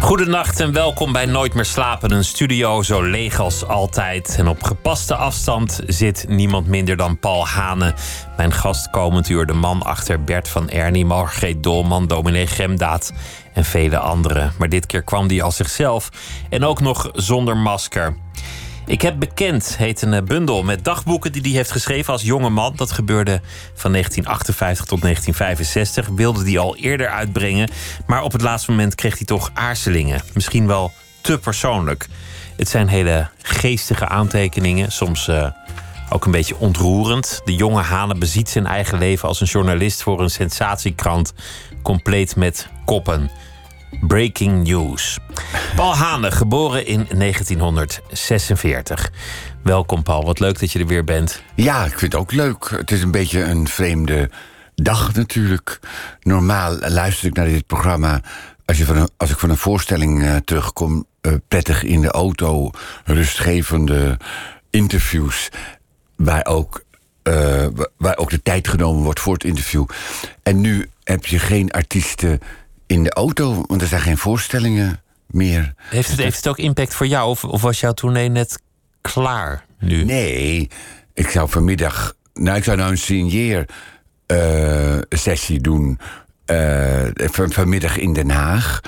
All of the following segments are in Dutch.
Goedenacht en welkom bij Nooit meer slapen. Een studio zo leeg als altijd. En op gepaste afstand zit niemand minder dan Paul Hane. Mijn gast komend uur, de man achter Bert van Ernie, Margreet Dolman, dominee Gemdaad en vele anderen. Maar dit keer kwam hij als zichzelf en ook nog zonder masker. Ik heb bekend heet een eh, bundel met dagboeken die hij heeft geschreven als jonge man. Dat gebeurde van 1958 tot 1965. Wilde hij al eerder uitbrengen, maar op het laatste moment kreeg hij toch aarzelingen. Misschien wel te persoonlijk. Het zijn hele geestige aantekeningen, soms uh, ook een beetje ontroerend. De jonge Hane beziet zijn eigen leven als een journalist voor een sensatiekrant, compleet met koppen. Breaking News. Paul Hane, geboren in 1946. Welkom Paul, wat leuk dat je er weer bent. Ja, ik vind het ook leuk. Het is een beetje een vreemde dag natuurlijk. Normaal luister ik naar dit programma als, je van als ik van een voorstelling uh, terugkom... Uh, prettig in de auto, rustgevende interviews... waar ook, uh, waar ook de tijd genomen wordt voor het interview. En nu heb je geen artiesten in de auto, want er zijn geen voorstellingen meer. Heeft het, heeft het ook impact voor jou of, of was jouw tournee net klaar nu? Nee, ik zou vanmiddag. Nou, ik zou nou een signeer uh, sessie doen. Uh, van, vanmiddag in Den Haag.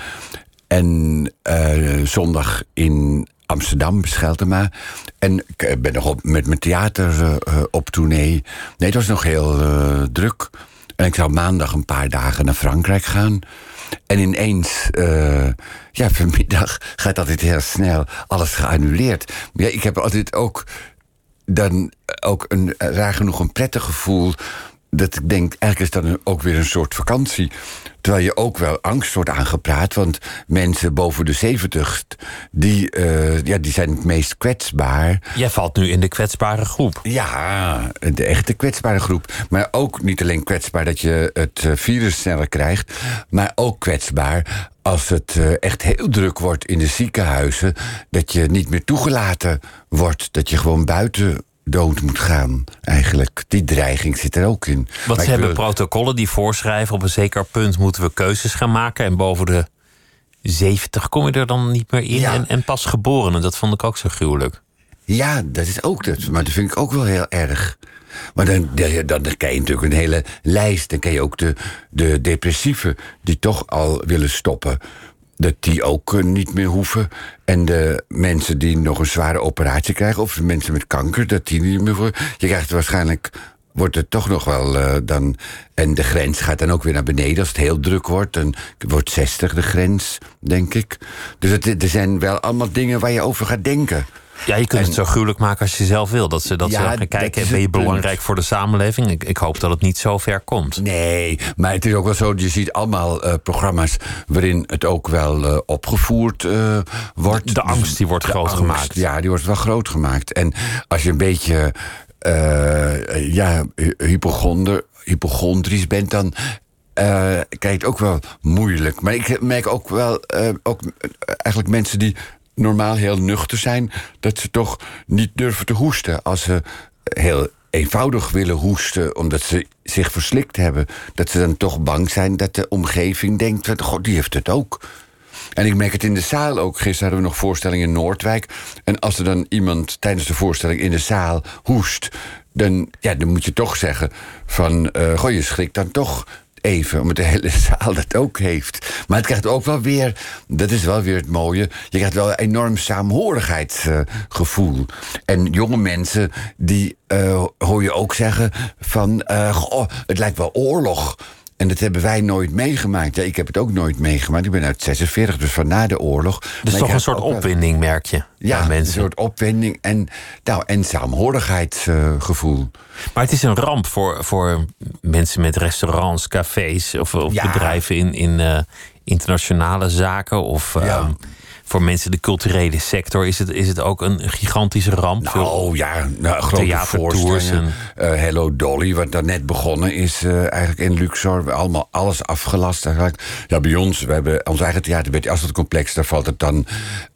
En uh, zondag in Amsterdam, Scheltema. En ik ben nog op, met mijn theater op tournee. Nee, het was nog heel druk. En ik zou maandag een paar dagen naar Frankrijk gaan. En ineens, uh, ja, vanmiddag gaat altijd heel snel alles geannuleerd. Ja, ik heb altijd ook dan ook een raar genoeg een prettig gevoel. Dat ik denk, eigenlijk is dat ook weer een soort vakantie. Terwijl je ook wel angst wordt aangepraat. Want mensen boven de 70, die, uh, ja, die zijn het meest kwetsbaar. Jij valt nu in de kwetsbare groep. Ja, de echte kwetsbare groep. Maar ook niet alleen kwetsbaar dat je het eh, virus sneller krijgt. Maar ook kwetsbaar als het uh, echt heel druk wordt in de ziekenhuizen. Dat je niet meer toegelaten wordt. Dat je gewoon buiten dood moet gaan, eigenlijk. Die dreiging zit er ook in. Want ze hebben protocollen die voorschrijven... op een zeker punt moeten we keuzes gaan maken... en boven de 70 kom je er dan niet meer in. En, en pas geboren, dat vond ik ook zo gruwelijk. Ja, dat is ook dat. Maar dat vind ik ook wel heel erg. Maar dan, dan, dan ken je natuurlijk een hele lijst. Dan ken je ook de, de depressieven die toch al willen stoppen dat die ook uh, niet meer hoeven. En de mensen die nog een zware operatie krijgen, of de mensen met kanker, dat die niet meer voor. Je krijgt waarschijnlijk. Wordt het toch nog wel uh, dan. En de grens gaat dan ook weer naar beneden als het heel druk wordt. Dan wordt 60 de grens, denk ik. Dus het, er zijn wel allemaal dingen waar je over gaat denken. Ja, je kunt En- het zo gruwelijk maken als je zelf wil. Dat ze, dat Ja, ze gaan kijken, ben je punt. belangrijk voor de samenleving? Ik, ik hoop dat het niet zo ver komt. Nee, maar het is ook wel zo, je ziet allemaal eh, programma's waarin het ook wel eh, opgevoerd eh, wordt. De angst die wordt De groot angst, gemaakt. Ja, die wordt wel groot gemaakt. En als je een beetje ja, hy- hypochonder, hypochondrisch bent, dan je het ook wel moeilijk. Maar ik merk ook wel, ook eigenlijk mensen die normaal heel nuchter zijn, dat ze toch niet durven te hoesten als ze heel eenvoudig willen hoesten omdat ze zich verslikt hebben. Dat ze dan toch bang zijn dat de omgeving denkt: God, die heeft het ook. En ik merk het in de zaal ook. Gisteren hadden we nog voorstelling in Noordwijk. En als er dan iemand tijdens de voorstelling in de zaal hoest... dan, ja, dan moet je toch zeggen van... eh goh, je schrikt dan toch even, omdat de hele zaal dat ook heeft. Maar het krijgt ook wel weer... dat is wel weer het mooie... je krijgt wel een enorm saamhorigheidsgevoel. en jonge mensen, die eh, hoor je ook zeggen van... eh, het lijkt wel oorlog... En dat hebben wij nooit meegemaakt. Ja, ik heb het ook nooit meegemaakt. Ik ben uit 46, dus van na de oorlog. Dus toch een soort wel- opwinding, merk je. Ja, een soort opwinding en, nou, en saamhorigheidsgevoel. Maar het is een ramp voor, voor mensen met restaurants, cafés of, of Ja. bedrijven in, in eh, internationale zaken. Of, Ja. Voor mensen de culturele sector is het, is het ook een gigantische ramp. Nou Veel ja, nou, grote voorstellingen. Eh, Hello Dolly, wat daar net begonnen is, eh, eigenlijk in Luxor. Allemaal alles afgelast eigenlijk. Ja, bij ons, we hebben ons eigen theater bij het Asselcomplex. Daar valt het dan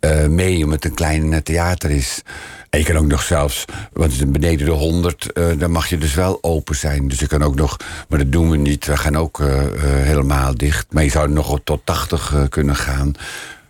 eh, mee, omdat het een klein theater is. En je kan ook nog zelfs, want het is beneden de 100, eh, dan mag je dus wel open zijn. Dus je kan ook nog, maar dat doen we niet. We gaan ook helemaal dicht. Maar je zou nog tot 80 eh, kunnen gaan.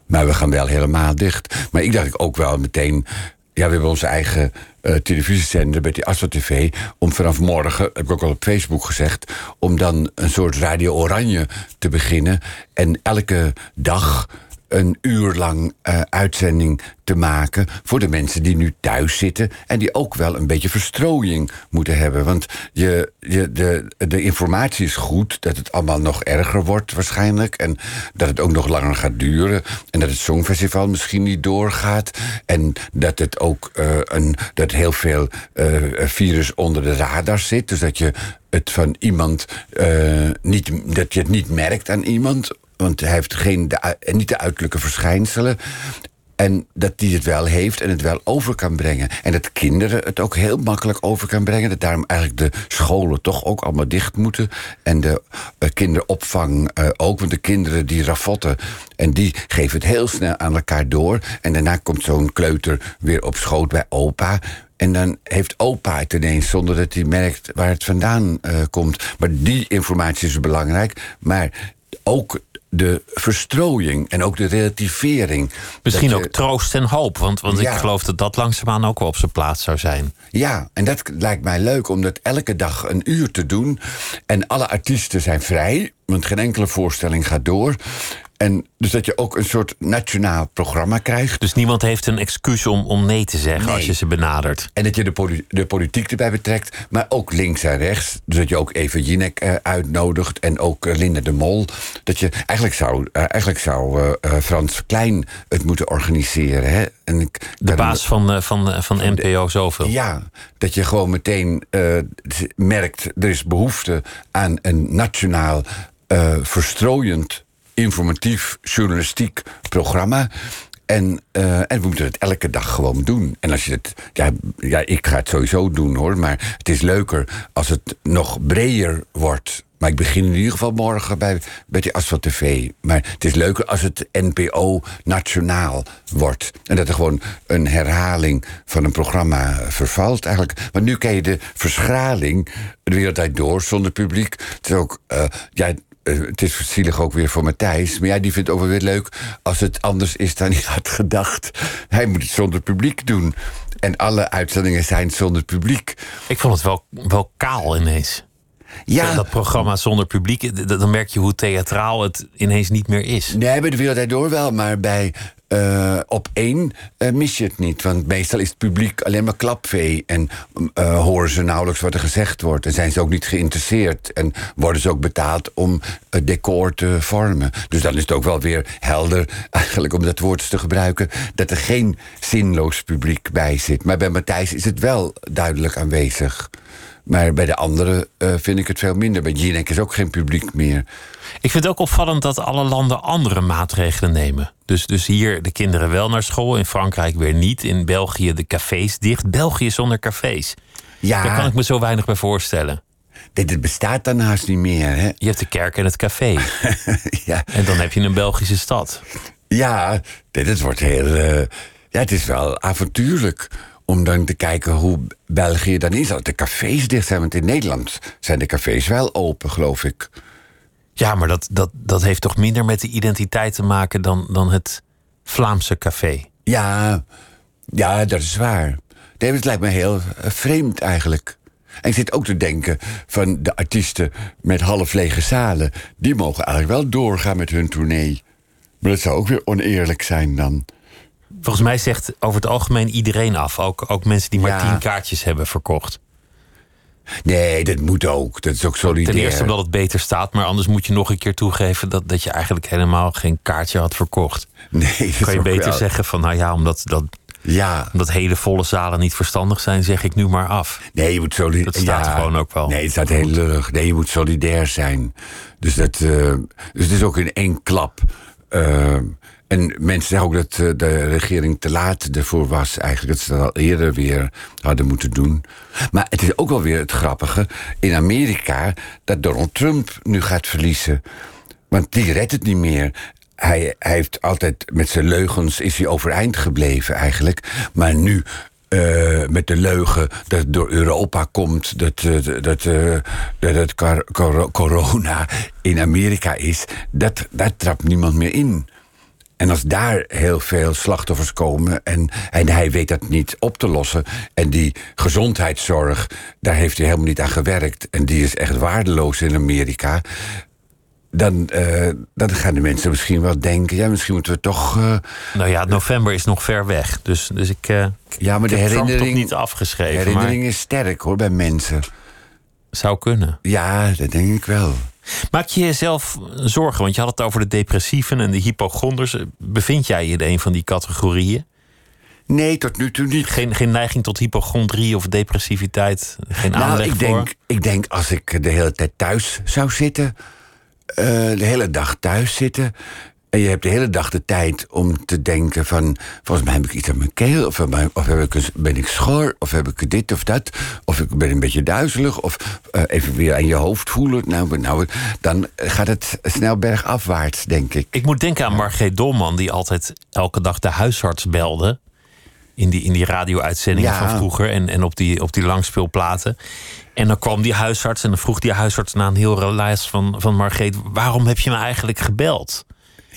Maar we gaan wel helemaal dicht. Maar ik dacht ook wel meteen. Ja, we hebben onze eigen eh, televisiezender bij die Astro TV. Om vanaf morgen, heb ik ook al op Facebook gezegd. om dan een soort Radio Oranje te beginnen. En elke dag een uur lang eh, uitzending te maken voor de mensen die nu thuis zitten en die ook wel een beetje verstrooiing moeten hebben. Want je, je, de, de informatie is goed, dat het allemaal nog erger wordt waarschijnlijk en dat het ook nog langer gaat duren en dat het Songfestival misschien niet doorgaat en dat het ook eh, een, dat heel veel eh, virus onder de radar zit, dus dat je het van iemand niet, dat je het niet merkt aan iemand want hij heeft geen, ui- niet de uiterlijke verschijnselen. En dat hij het wel heeft en het wel over kan brengen. En dat kinderen het ook heel makkelijk over kan brengen. Dat daarom eigenlijk de scholen toch ook allemaal dicht moeten. En de eh, kinderopvang eh, ook. Want de kinderen die ravotten. En die geven het heel snel aan elkaar door. En daarna komt zo'n kleuter weer op schoot bij opa. En dan heeft opa het ineens zonder dat hij merkt waar het vandaan eh, komt. Maar die informatie is belangrijk. Maar ook de verstrooiing en ook de relativering. Misschien ook je- troost en hoop. Want, want Ja. ik geloof dat dat langzaamaan ook wel op zijn plaats zou zijn. Ja, en dat lijkt mij leuk om dat elke dag een uur te doen. En alle artiesten zijn vrij, want geen enkele voorstelling gaat door. En dus dat je ook een soort nationaal programma krijgt. Dus niemand heeft een excuus om, om nee te zeggen Nee. als je ze benadert. En dat je de, poli- de politiek erbij betrekt, maar ook links en rechts. Dus dat je ook Eva Jinek eh, uitnodigt en ook eh, Linda de Mol. Dat je, eigenlijk zou, eh, eigenlijk zou Frans Klein het moeten organiseren. Hè? En ik, De baas van, van, van NPO zoveel. Ja, dat je gewoon meteen merkt, er is behoefte aan een nationaal verstrooiend, informatief, journalistiek programma. En, eh, en we moeten het elke dag gewoon doen. En als je het. Ja, ja, ik ga het sowieso doen hoor. Maar het is leuker als het nog breder wordt. Maar ik begin in ieder geval morgen bij, bij die Asphalt TV. Maar het is leuker als het NPO nationaal wordt. En dat er gewoon een herhaling van een programma vervalt eigenlijk. Want nu ken je de verschraling de wereld door zonder publiek. Het is ook. eh, ja, eh, het is zielig ook weer voor Matthijs. Maar ja, die vindt ook wel weer leuk als het anders is dan hij had gedacht. Hij moet het zonder publiek doen. En alle uitzendingen zijn zonder publiek. Ik vond het wel, wel kaal ineens. Ja, Dat programma zonder publiek, dan merk je hoe theatraal het ineens niet meer is. Nee, bij de Wereld Door wel, maar bij eh, op één eh, mis je het niet. Want meestal is het publiek alleen maar klapvee. En eh, horen ze nauwelijks wat er gezegd wordt. En zijn ze ook niet geïnteresseerd. En worden ze ook betaald om het decor te vormen. Dus dan is het ook wel weer helder, eigenlijk om dat woord te gebruiken... dat er geen zinloos publiek bij zit. Maar bij Matthijs is het wel duidelijk aanwezig. Maar bij de anderen eh, vind ik het veel minder. Bij Jinek is ook geen publiek meer. Ik vind het ook opvallend dat alle landen andere maatregelen nemen. Dus, dus hier de kinderen wel naar school, in Frankrijk weer niet. In België de cafés dicht. België zonder cafés. Ja, Daar kan ik me zo weinig bij voorstellen. dit, dit bestaat daarnaast niet meer, hè? Je hebt de kerk en het café. ja, En dan heb je een Belgische stad. ja dit, wordt heel. eh, ja, het is wel avontuurlijk om dan te kijken hoe België dan is. Als de cafés dicht zijn, want in Nederland zijn de cafés wel open, geloof ik. Ja, maar dat, dat, dat heeft toch minder met de identiteit te maken dan, dan het Vlaamse café. Ja, ja, dat is waar. Nee, het lijkt me heel eh, vreemd eigenlijk. En ik zit ook te denken van de artiesten met half lege zalen. Die mogen eigenlijk wel doorgaan met hun tournee. Maar dat zou ook weer oneerlijk zijn dan. Volgens mij zegt over het algemeen iedereen af. Ook, ook mensen die maar Ja. tien kaartjes hebben verkocht. Nee, dat moet ook. Dat is ook solidair. Ten eerste omdat het beter staat, maar anders moet je nog een keer toegeven dat, dat je eigenlijk helemaal geen kaartje had verkocht. Nee, dat Kan je beter wel- zeggen van nou ja, omdat, dat, Ja, omdat hele volle zalen niet verstandig zijn, zeg ik nu maar af. nee, je moet solidair... Dat staat gewoon ook wel. Nee, het staat heel lullig. Nee, je moet solidair zijn. Dus, dat, eh, dus het is ook in één klap. eh, En mensen zeggen ook dat eh, de regering te laat ervoor was. Eigenlijk dat ze dat al eerder weer hadden moeten doen. Maar het is ook wel weer het grappige in Amerika dat Donald Trump nu gaat verliezen. Want die redt het niet meer. Hij, hij heeft altijd met zijn leugens is hij overeind gebleven eigenlijk. Maar nu uh, met de leugen dat het door Europa komt, dat, uh, dat, uh, dat het corona in Amerika is, dat, daar trapt niemand meer in. En als daar heel veel slachtoffers komen en, en hij weet dat niet op te lossen. En die gezondheidszorg, daar heeft hij helemaal niet aan gewerkt. En die is echt waardeloos in Amerika. Dan, uh, dan gaan de mensen misschien wel denken: ja, misschien moeten we toch. Uh, nou ja, november is nog ver weg. Dus, dus ik. Uh, ja, maar de herinnering. niet afgeschreven. De herinnering is sterk hoor bij mensen. Zou kunnen. Ja, dat denk ik wel. Maak je jezelf zorgen? Want je had het over de depressieven en de hypochonders. Bevind jij je in een van die categorieën? Nee, tot nu toe niet. Geen, geen neiging tot hypochondrie of depressiviteit? Geen nou, aanleg ik voor? denk, ik denk als ik de hele tijd thuis zou zitten... Uh, de hele dag thuis zitten... En je hebt de hele dag de tijd om te denken van... volgens mij heb ik iets aan mijn keel, of, of heb ik, ben ik schor... of heb ik dit of dat, of ik ben een beetje duizelig... of uh, even weer aan je hoofd voelen. Nou, nou, dan gaat het snel bergafwaarts, denk ik. Ik moet denken aan Margreet Dolman... die altijd elke dag de huisarts belde... in die, in die radio-uitzendingen Ja. van vroeger... en, en op, die, op die langspeelplaten. En dan kwam die huisarts en dan vroeg die huisarts... na een heel relaas van, van Margreet... waarom heb je me eigenlijk gebeld?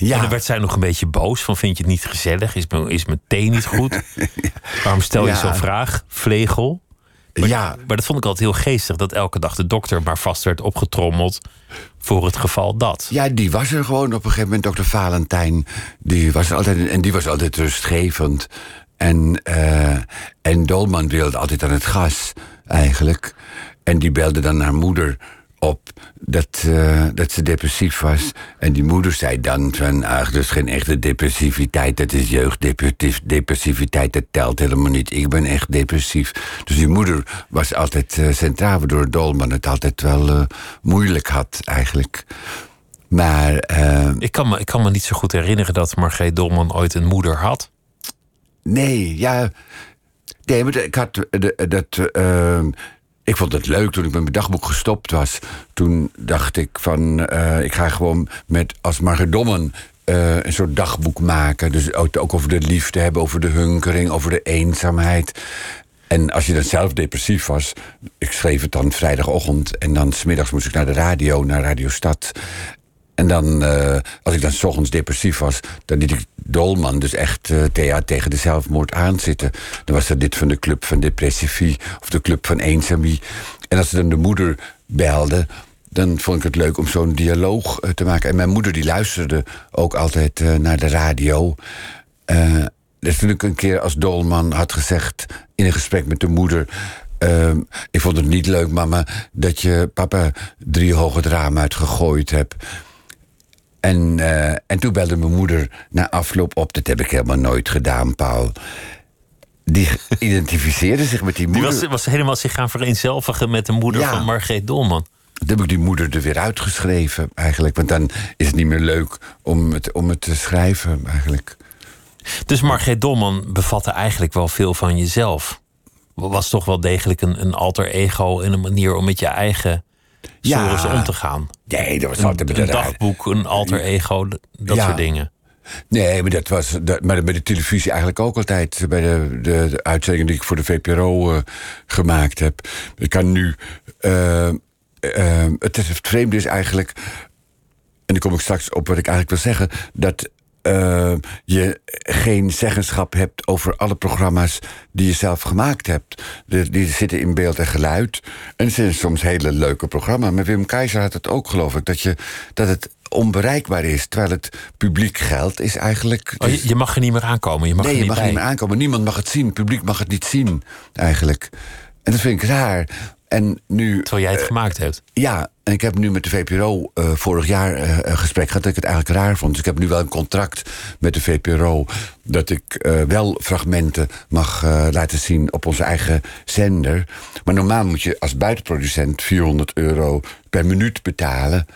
Ja. En dan werd zij nog een beetje boos van vind je het niet gezellig? Is mijn, is mijn thee niet goed? Waarom stel je Ja. zo'n vraag? Vlegel? Maar, Ja. maar dat vond ik altijd heel geestig... dat elke dag de dokter maar vast werd opgetrommeld... voor het geval dat. Ja, die was er gewoon op een gegeven moment, dokter Valentijn. Die was altijd, en die was altijd rustgevend. En, eh, en Dolman wilde altijd aan het gas, eigenlijk. En die belde dan haar moeder op dat, eh, dat ze depressief was. En die moeder zei dan van... ach, dat is geen echte depressiviteit, dat is jeugddepressiviteit. Dat telt helemaal niet. Ik ben echt depressief. Dus die moeder was altijd eh, centraal... waardoor Dolman het altijd wel eh, moeilijk had, eigenlijk. Maar... Ik kan, me, ik kan me niet zo goed herinneren dat Margreet Dolman ooit een moeder had. Nee, ja. Nee, maar ik had dat. Ik vond het leuk toen ik met mijn dagboek gestopt was. Toen dacht ik van. eh, ik ga gewoon met als Margedommen. eh een soort dagboek maken. Dus ook, ook over de liefde hebben, over de hunkering, over de eenzaamheid. En als je dan zelf depressief was, ik schreef het dan vrijdagochtend en dan smiddags moest ik naar de radio, naar Radio Stad. En dan, eh, als ik dan 's ochtends depressief was, dan liet ik Dolman dus echt eh, thea tegen de zelfmoord aanzitten. Dan was dat dit van de club van depressivie of de club van eenzamie. En als ze dan de moeder belde, dan vond ik het leuk om zo'n dialoog eh, te maken. En mijn moeder die luisterde ook altijd naar de radio. Eh, dus toen ik een keer als Dolman had gezegd in een gesprek met de moeder. ik vond het niet leuk, mama, dat je papa drie hoge raam uitgegooid hebt. En, eh, en toen belde mijn moeder na afloop op. Dat heb ik helemaal nooit gedaan, Paul. Die identificeerde zich met die Die moeder. was, was helemaal zich gaan vereenzelvigen met de moeder Ja. van Margreet Dolman. Toen heb ik die moeder er weer uitgeschreven, eigenlijk. Want dan is het niet meer leuk om het, om het te schrijven, eigenlijk. Dus Margreet Dolman bevatte eigenlijk wel veel van jezelf. Was toch wel degelijk een, een alter ego en een manier om met je eigen Ja. om te gaan. Nee, dat was Een, altijd dagboek, een alter ego, dat Ja. soort dingen. Nee, maar dat was dat, maar bij de televisie eigenlijk ook altijd. Bij de, de, de uitzendingen die ik voor de VPRO eh, gemaakt heb. Ik kan nu. eh, eh, het, is- het vreemde is eigenlijk. En dan kom ik straks op wat ik eigenlijk wil zeggen. Dat eh, je geen zeggenschap hebt over alle programma's die je zelf gemaakt hebt. De, die zitten in beeld en geluid. En het zijn soms hele leuke programma's. Maar Wim Keizer had het ook, geloof ik, dat, je, dat het onbereikbaar is. Terwijl het publiek geld is eigenlijk. Oh, je, je mag er niet meer aankomen. Je mag nee, er je niet mag bij. niet meer aankomen. Niemand mag het zien. Het publiek mag het niet zien, eigenlijk. En dat vind ik raar. En nu. Terwijl jij het gemaakt hebt. Ja, en ik heb nu met de VPRO eh, vorig jaar eh, een gesprek gehad dat ik het eigenlijk raar vond. Dus ik heb nu wel een contract met de VPRO dat ik eh, wel fragmenten mag eh, laten zien op onze eigen zender. Maar normaal moet je als buitenproducent 400 euro per minuut betalen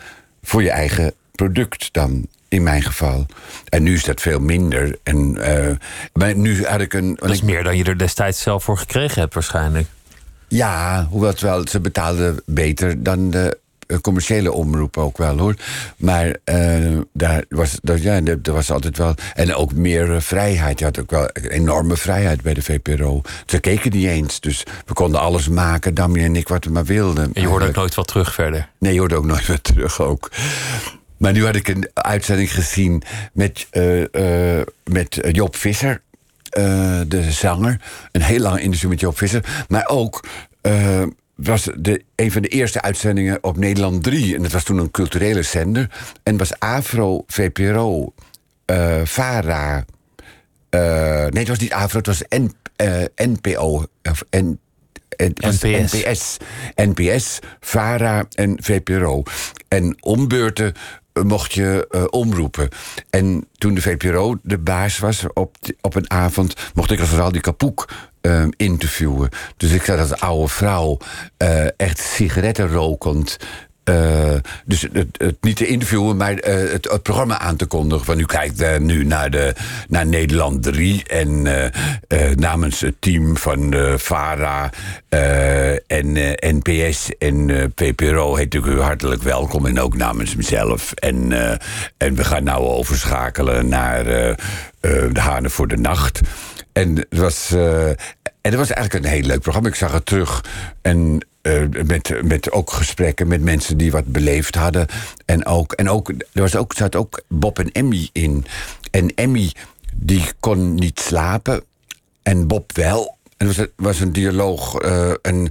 voor je eigen product dan. in mijn geval. En nu is dat veel minder. En, eh, maar nu had ik een. Dat is meer dan je er destijds zelf voor gekregen hebt, waarschijnlijk. Ja, hoewel het wel, ze betaalden beter dan de eh, commerciële omroep ook wel hoor. Maar uh, daar was, dat, ja, er was altijd wel. En ook meer vrijheid. Je had ook wel enorme vrijheid bij de VPRO. Ze keken niet eens. Dus we konden alles maken, Damien en ik, wat we maar wilden. En je hoorde ook nooit wat terug verder? Nee, je hoorde ook nooit wat terug ook. Maar nu had ik een uitzending gezien met, uh, met Job Visser. De zanger. Een heel lang interview met Job Visser. Maar ook was de, een van de eerste uitzendingen op Nederland 3. En dat was toen een culturele zender. En was Afro, VPRO, uh, VARA. Nee, het was niet Afro, het was N, NPO. Of N, NPS. NPS. NPS, VARA en VPRO. En ombeurten mocht je uh, omroepen. En toen de VPRO de baas was op, op een avond... mocht ik vooral die kapoek uh, interviewen. Dus ik zat als oude vrouw, uh, echt sigaretten rokend... Uh, dus het, het, niet te interviewen, maar uh, het, programma aan te kondigen. Van u kijkt uh, nu naar, de, naar Nederland 3. En namens het team van VARA en NPS en PPRO heet ik u hartelijk welkom. En ook namens mezelf. En, en we gaan nou overschakelen naar de Hanen voor de Nacht. En het was. en het was eigenlijk een heel leuk programma. Ik zag het terug. En uh, met, met ook gesprekken met mensen die wat beleefd hadden. En ook, en ook, er was ook, zat ook Bob en Emmy in. En Emmy, die kon niet slapen. En Bob wel. En er was, was een dialoog. Uh, en,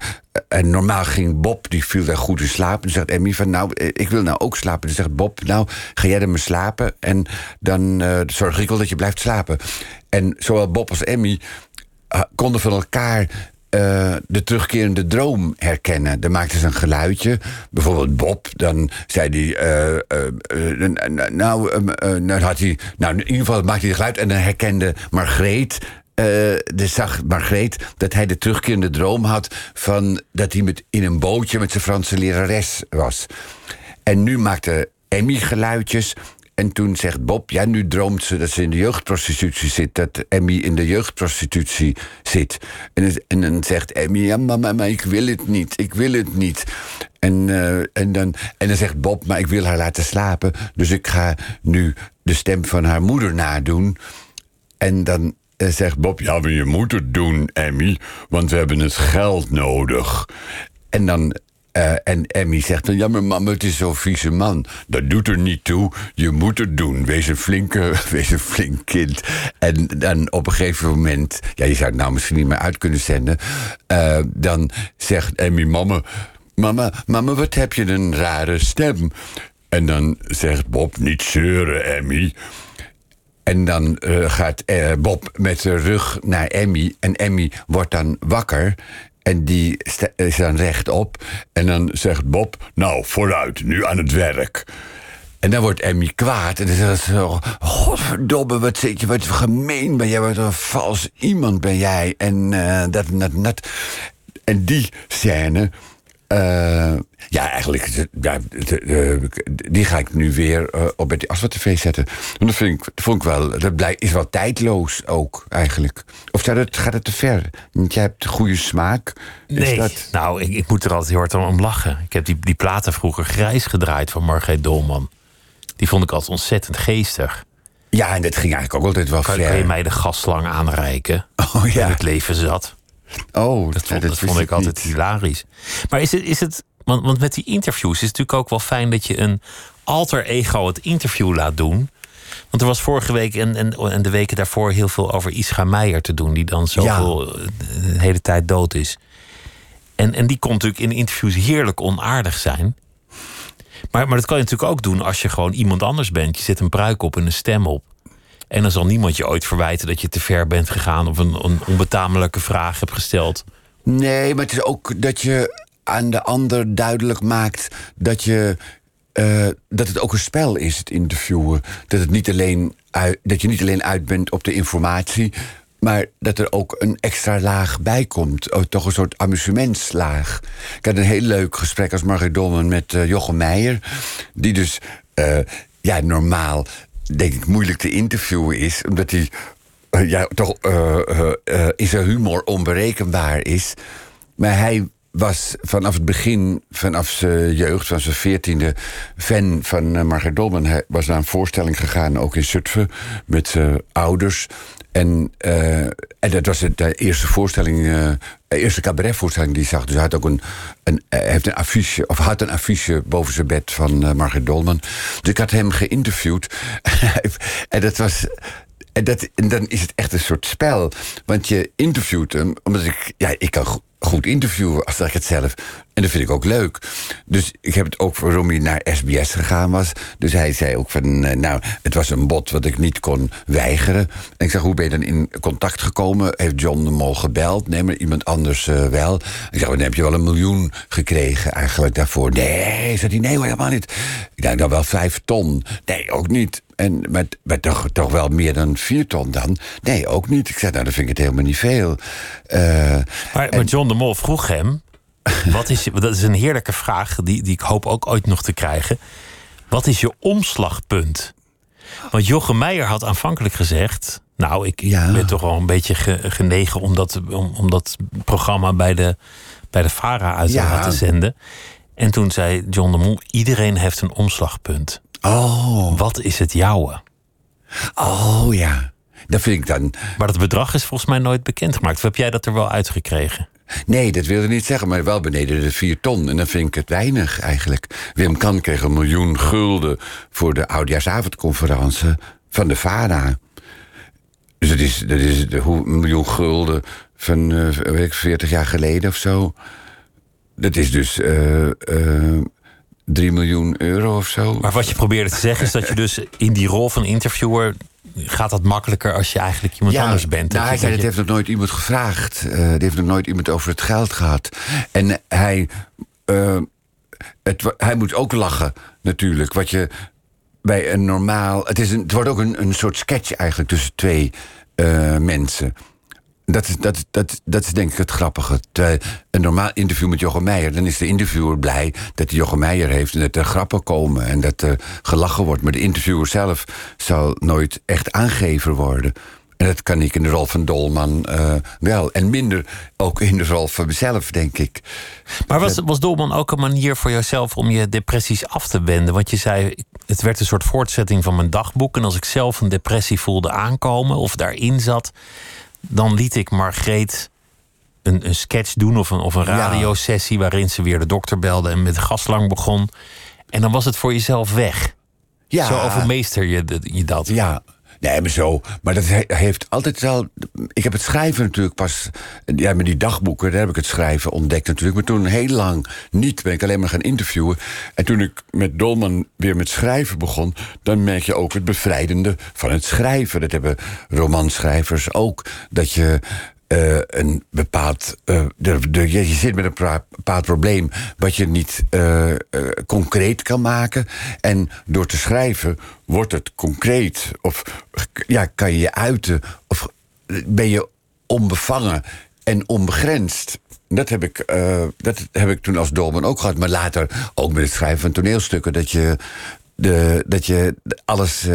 en normaal ging Bob, die viel daar goed in slaap. En dan zegt Emmy van, nou, ik wil nou ook slapen. Dan zegt Bob, nou, ga jij er maar slapen. En dan zorg ik wel dat je blijft slapen. En zowel Bob als Emmy konden van elkaar uh, de terugkerende droom herkennen. Dan maakte ze een geluidje. Bijvoorbeeld Bob, dan zei hij... Uh, uh, nou, dan had hij... Nou, in ieder geval maakte hij een geluid... en dan herkende Margreet... de zag Margreet dat hij de terugkerende droom had... van dat hij met, in een bootje met zijn Franse lerares was. En nu maakte Emmy geluidjes... En toen zegt Bob, ja, nu droomt ze dat ze in de jeugdprostitutie zit. Dat Emmy in de jeugdprostitutie zit. En, en dan zegt Emmy, ja, mama, maar ik wil het niet. Ik wil het niet. En, uh, en, dan, en dan zegt Bob, maar ik wil haar laten slapen. Dus ik ga nu de stem van haar moeder nadoen. En dan uh, zegt Bob, ja, maar je moet het doen, Emmy. Want we hebben het geld nodig. En dan uh, en Emmy zegt dan, ja maar mama, het is zo'n vieze man. Dat doet er niet toe, je moet het doen. Wees een, flinke, wees een flink kind. En dan op een gegeven moment... ja, je zou het nou misschien niet meer uit kunnen zenden... Uh, dan zegt Emmy, mama, mama, mama, wat heb je een rare stem. En dan zegt Bob, niet zeuren, Emmy... En dan uh, gaat Bob met de rug naar Emmy. En Emmy wordt dan wakker. En die is dan rechtop. En dan zegt Bob, nou, vooruit, nu aan het werk. En dan wordt Emmy kwaad. En dan zegt ze, godverdomme, wat zit je, wat gemeen ben jij, wat een vals iemand ben jij. En uh, dat, dat, dat. En die scène, uh, ja, eigenlijk, ja, die ga ik nu weer uh, op het Aswat TV zetten. En dat, vind ik, vond ik wel, dat blijkt, is wel tijdloos ook, eigenlijk. Of zou dat, gaat het te ver? Want jij hebt goede smaak. Nee, dat... nou, ik, ik, moet er altijd heel hard om lachen. Ik heb die, die platen vroeger grijs gedraaid van Margreet Dolman. Die vond ik altijd ontzettend geestig. Ja, en dat ging eigenlijk ook altijd wel kan, ver. Kan je mij de gaslang aanreiken? Oh ja. het leven zat. Oh, dat vond, dat vond ik altijd hilarisch. Maar is het, is het want, want met die interviews is het natuurlijk ook wel fijn dat je een alter ego het interview laat doen. Want er was vorige week en, en, en de weken daarvoor heel veel over Ischa Meijer te doen, die dan zoveel ja. de hele tijd dood is. En, en die kon natuurlijk in interviews heerlijk onaardig zijn. Maar, maar dat kan je natuurlijk ook doen als je gewoon iemand anders bent. Je zet een pruik op en een stem op. En dan zal niemand je ooit verwijten dat je te ver bent gegaan of een, onbetamelijke vraag hebt gesteld. Nee, maar het is ook dat je aan de ander duidelijk maakt dat je. Uh, dat het ook een spel is, het interviewen. Dat, het niet alleen dat je niet alleen uit bent op de informatie, maar dat er ook een extra laag bij komt. Oh, toch een soort amusementslaag. Ik had een heel leuk gesprek als Margaret Dolman met uh, Jochem Meijer. Die dus, uh, ja, normaal denk ik, moeilijk te interviewen is. Omdat hij eh, ja, toch eh, eh, in zijn humor onberekenbaar is. Maar hij was vanaf het begin, vanaf zijn jeugd, van zijn veertiende... fan van uh, Margaret Dolman. Hij was naar een voorstelling gegaan, ook in Zutphen... met zijn ouders. En, eh, en dat was de eerste voorstelling, eh, de eerste cabaretvoorstelling die hij zag. Dus hij had ook een, een, hij heeft een affiche, of had een affiche boven zijn bed van eh, Margaret Dolman. Dus ik had hem geïnterviewd. en dat was. En, dat, en dan is het echt een soort spel. Want je interviewt hem, omdat ik. Ja, ik kan go- goed interviewen, als ik het zelf. En dat vind ik ook leuk. Dus ik heb het ook waarom hij naar SBS gegaan was. Dus hij zei ook van, eh, nou, het was een bod wat ik niet kon weigeren. En ik zeg, hoe ben je dan in contact gekomen? Heeft John de Mol gebeld? Nee, maar iemand anders eh, wel. Ik zeg, dan heb je wel een miljoen gekregen eigenlijk daarvoor. Nee, zei hij, nee, helemaal niet. Ik denk dan wel vijf ton. Nee, ook niet. En met, met toch, toch wel meer dan vier ton dan? Nee, ook niet. Ik zei, nou, dan vind ik het helemaal niet veel. Eh, Maar, maar John de Mol vroeg hem. Wat is, dat is een heerlijke vraag die, die ik hoop ook ooit nog te krijgen. Wat is je omslagpunt? Want Jochem Meijer had aanvankelijk gezegd. Nou, ik Ja. ben toch wel een beetje ge- genegen om dat, om, om dat programma bij de, bij de VARA uit te Ja. laten zenden. En toen zei John de Mol: iedereen heeft een omslagpunt. Oh, Wat is het jouwe? oh ja. Dat vind ik dan... Maar dat bedrag is volgens mij nooit bekendgemaakt. Of heb jij dat er wel uitgekregen? Nee, dat wilde ik niet zeggen, maar wel beneden de vier ton. En dan vind ik het weinig eigenlijk. Wim Kan kreeg een miljoen gulden voor de oudjaarsavondconferentie van de VARA. Dus dat is, dat is de, hoe, een miljoen gulden van eh, weet ik, 40 jaar geleden of zo. Dat is dus eh eh 3 miljoen euro of zo. Maar wat je probeerde te zeggen is dat je dus in die rol van interviewer gaat dat makkelijker als je eigenlijk iemand anders bent. Nou, Dat hij zei, dat je- heeft nog nooit iemand gevraagd. Uh, dat heeft nog nooit iemand over het geld gehad. En hij, uh, het, hij moet ook lachen, natuurlijk. Wat je bij een normaal... Het, is een, het wordt ook een, een soort sketch eigenlijk tussen twee uh, mensen. Dat is, dat, dat, dat is denk ik het grappige. Terwijl een normaal interview met Jochem Meijer... dan is de interviewer blij dat hij Jochem Meijer heeft... en dat er grappen komen en dat er gelachen wordt. Maar de interviewer zelf zal nooit echt aangever worden. En dat kan ik in de rol van Dolman uh, wel. En minder ook in de rol van mezelf, denk ik. Maar was, was Dolman ook een manier voor jezelf om je depressies af te wenden? Want je zei, het werd een soort voortzetting van mijn dagboek. En als ik zelf een depressie voelde aankomen of daarin zat... dan liet ik Margreet een, een sketch doen of een, of een radiosessie... waarin ze weer de dokter belde en met gaslang begon. En dan was het voor jezelf weg. Ja. Zo overmeester je, je dat. Ja, Nee, maar zo. Maar dat he- heeft altijd wel. Ik heb het schrijven natuurlijk pas. Ja, met die dagboeken, daar heb ik het schrijven ontdekt natuurlijk. Maar toen heel lang niet. Ben ik alleen maar gaan interviewen. En toen ik met Dolman weer met schrijven begon. dan merk je ook het bevrijdende van het schrijven. Dat hebben romanschrijvers ook. Dat je. Uh, een bepaald. De, de, je, zit met een bepaald probleem. wat je niet uh, concreet kan maken. En door te schrijven wordt het concreet. Of ja, kan je je uiten. Of ben je onbevangen en onbegrensd. Dat heb, ik, dat heb ik toen als Dolman ook gehad. Maar later ook met het schrijven van toneelstukken. Dat je, de, dat je alles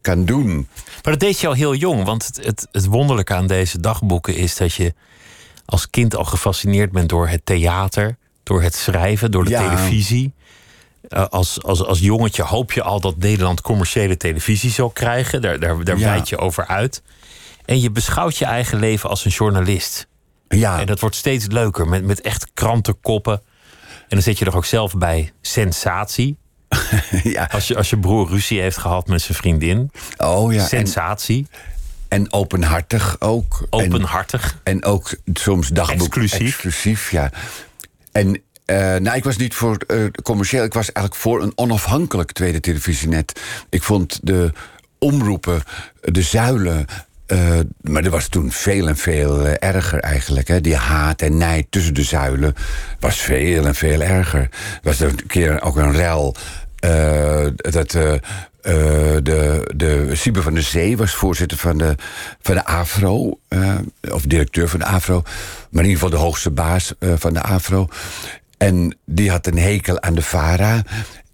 kan doen. Maar dat deed je al heel jong. Want het, het, het, wonderlijke aan deze dagboeken is dat je als kind al gefascineerd bent door het theater, door het schrijven, door de ja. televisie. Uh, als, als, als jongetje hoop je al dat Nederland commerciële televisie zal krijgen. Daar, daar, daar ja. wijd je over uit. En je beschouwt je eigen leven als een journalist. Ja. En dat wordt steeds leuker met, met echt krantenkoppen. En dan zit je er ook zelf bij sensatie. ja. Als, je, als je broer ruzie heeft gehad met zijn vriendin. Oh ja. Sensatie. En, en openhartig ook. Openhartig. En, en ook soms dagboek. Exclusief. Exclusief, ja. En uh, nou, ik was niet voor uh, commercieel. Ik was eigenlijk voor een onafhankelijk tweede televisienet. Ik vond de omroepen, de zuilen. Uh, maar dat was toen veel en veel erger eigenlijk. Hè? Die haat en nijd tussen de zuilen was veel en veel erger. Er was er een keer ook een rel. Uh, dat de, de Siebe van de Zee was voorzitter van de, van de AFRO. of directeur van de AFRO. Maar in ieder geval de hoogste baas van de AFRO. En die had een hekel aan de VARA.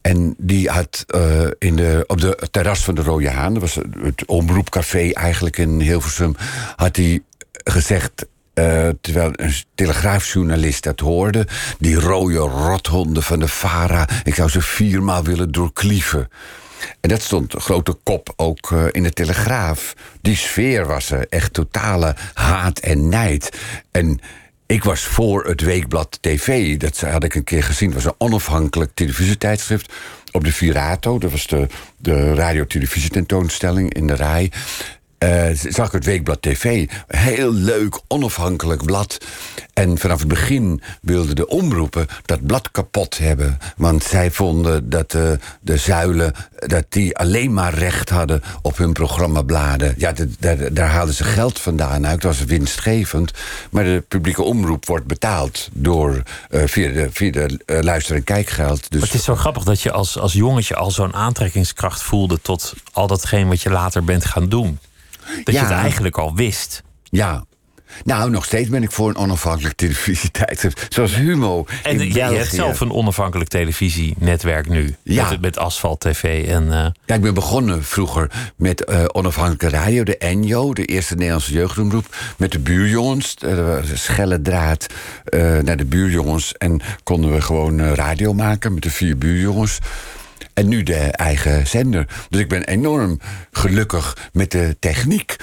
En die had eh, in de, op de terras van de Rode Haan, dat was het omroepcafé eigenlijk in Hilversum, had hij gezegd. Eh, terwijl een telegraafjournalist dat hoorde. Die rode rothonden van de Vara. Ik zou ze viermaal willen doorklieven. En dat stond grote kop ook eh, in de Telegraaf. Die sfeer was er. Echt totale haat en nijd. En ik was voor het Weekblad TV. Dat had ik een keer gezien. Was een onafhankelijk televisietijdschrift. Op de Virato. Dat was de, de radio-televisietentoonstelling in de RAI. Eh, zag ik het Weekblad TV. Heel leuk, onafhankelijk blad. En vanaf het begin wilden de omroepen dat blad kapot hebben. Want zij vonden dat eh, de zuilen dat die alleen maar recht hadden op hun programmabladen. Ja, daar, haalden ze geld vandaan uit. Dat was winstgevend. Maar de publieke omroep wordt betaald door, eh, via de, via de luister- en kijkgeld. Dus Maar het is zo grappig dat je als, als jongetje al zo'n aantrekkingskracht voelde tot al datgene wat je later bent gaan doen. Dat je het eigenlijk al wist. ja. Nou, nog steeds ben ik voor een onafhankelijk televisietijdschrift. Zoals Humo En in je, je België. hebt zelf een onafhankelijk televisienetwerk nu. Ja. Met, met Asphalt TV. En, eh, Ja, ik ben begonnen vroeger met eh, onafhankelijke radio, de ENJO, de eerste Nederlandse jeugdomroep. Met de buurjongens, eh, er een schelle draad eh, naar de buurjongens. En konden we gewoon eh, radio maken met de vier buurjongens. En nu de eigen zender. Dus ik ben enorm gelukkig met de techniek.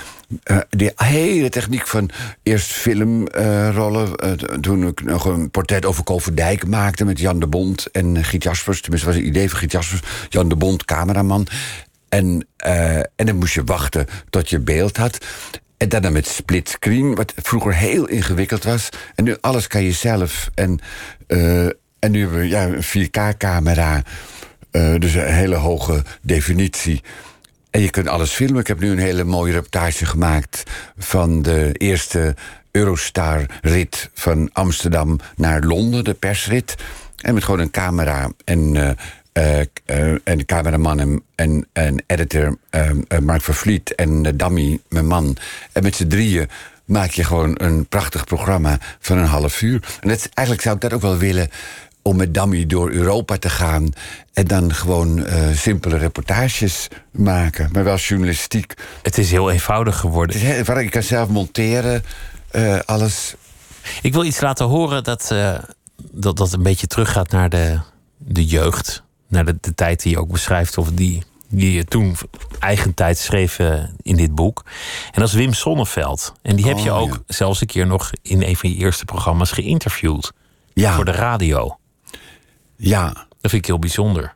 Eh, de hele techniek van eerst filmrollen. eh, toen ik nog een portret over Koverdijk maakte met Jan de Bond en Giet Jaspers. Tenminste, was een idee van Giet Jaspers. Jan de Bond, cameraman. En, eh, en dan moest je wachten tot je beeld had. En daarna met splitscreen, wat vroeger heel ingewikkeld was. En nu alles kan je zelf. En, en nu hebben we ja, een 4K-camera. Eh, dus een hele hoge definitie. En je kunt alles filmen. Ik heb nu een hele mooie reportage gemaakt van de eerste Eurostar-rit van Amsterdam naar Londen, de persrit. En met gewoon een camera en, en de cameraman en, en, en editor Mark Vervliet en de dummy, mijn man. En met z'n drieën maak je gewoon een prachtig programma van een half uur. En dat, eigenlijk zou ik dat ook wel willen om met Dammy door Europa te gaan. En dan gewoon eh, simpele reportages maken. Maar wel journalistiek. het is heel eenvoudig geworden. Heel, ik kan zelf monteren, eh, alles. Ik wil iets laten horen dat, eh, dat, dat een beetje teruggaat naar de, de jeugd. Naar de, de tijd die je ook beschrijft, of die, die je toen eigen tijd schreef in dit boek. En dat is Wim Sonneveld. En die heb je Oh, ook ja. zelfs een keer nog in een van je eerste programma's geïnterviewd. Ja, Voor de radio. Ja. Dat vind ik heel bijzonder.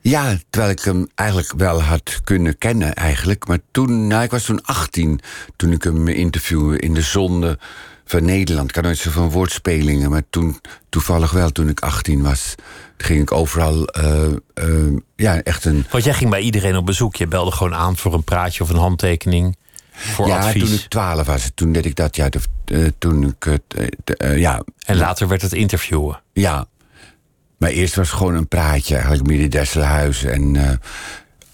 Ja, terwijl ik hem eigenlijk wel had kunnen kennen eigenlijk. Maar toen, nou, ik was toen 18 toen ik hem interviewde in de zonde van Nederland. Ik had nooit zo van woordspelingen, maar toen toevallig wel toen ik 18 was. Ging ik overal, eh, eh, ja, echt een... Want jij ging bij iedereen op bezoek. Je belde gewoon aan voor een praatje of een handtekening. Voor ja, advies. toen ik 12 was, toen deed ik dat, ja. de- eh, toen ik ja, En later werd het interviewen. Ja. Maar eerst was het gewoon een praatje, eigenlijk Miri Desselhuis en, eh,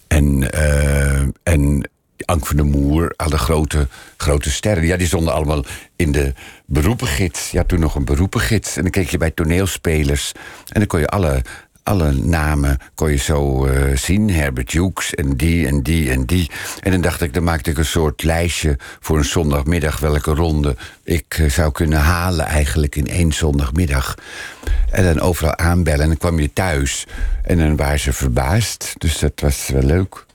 en, eh, en Ank van der Moer hadden grote, grote sterren. Ja, die stonden allemaal in de beroepengids. Ja, toen nog een beroepengids. En dan keek je bij toneelspelers. En dan kon je alle, alle namen kon je zo eh, zien. Herbert Hughes en die en die en die. En dan dacht ik, dan maakte ik een soort lijstje voor een zondagmiddag... welke ronde ik eh, zou kunnen halen eigenlijk in één zondagmiddag. En dan overal aanbellen en dan kwam je thuis. En dan waren ze verbaasd. Dus dat was wel leuk.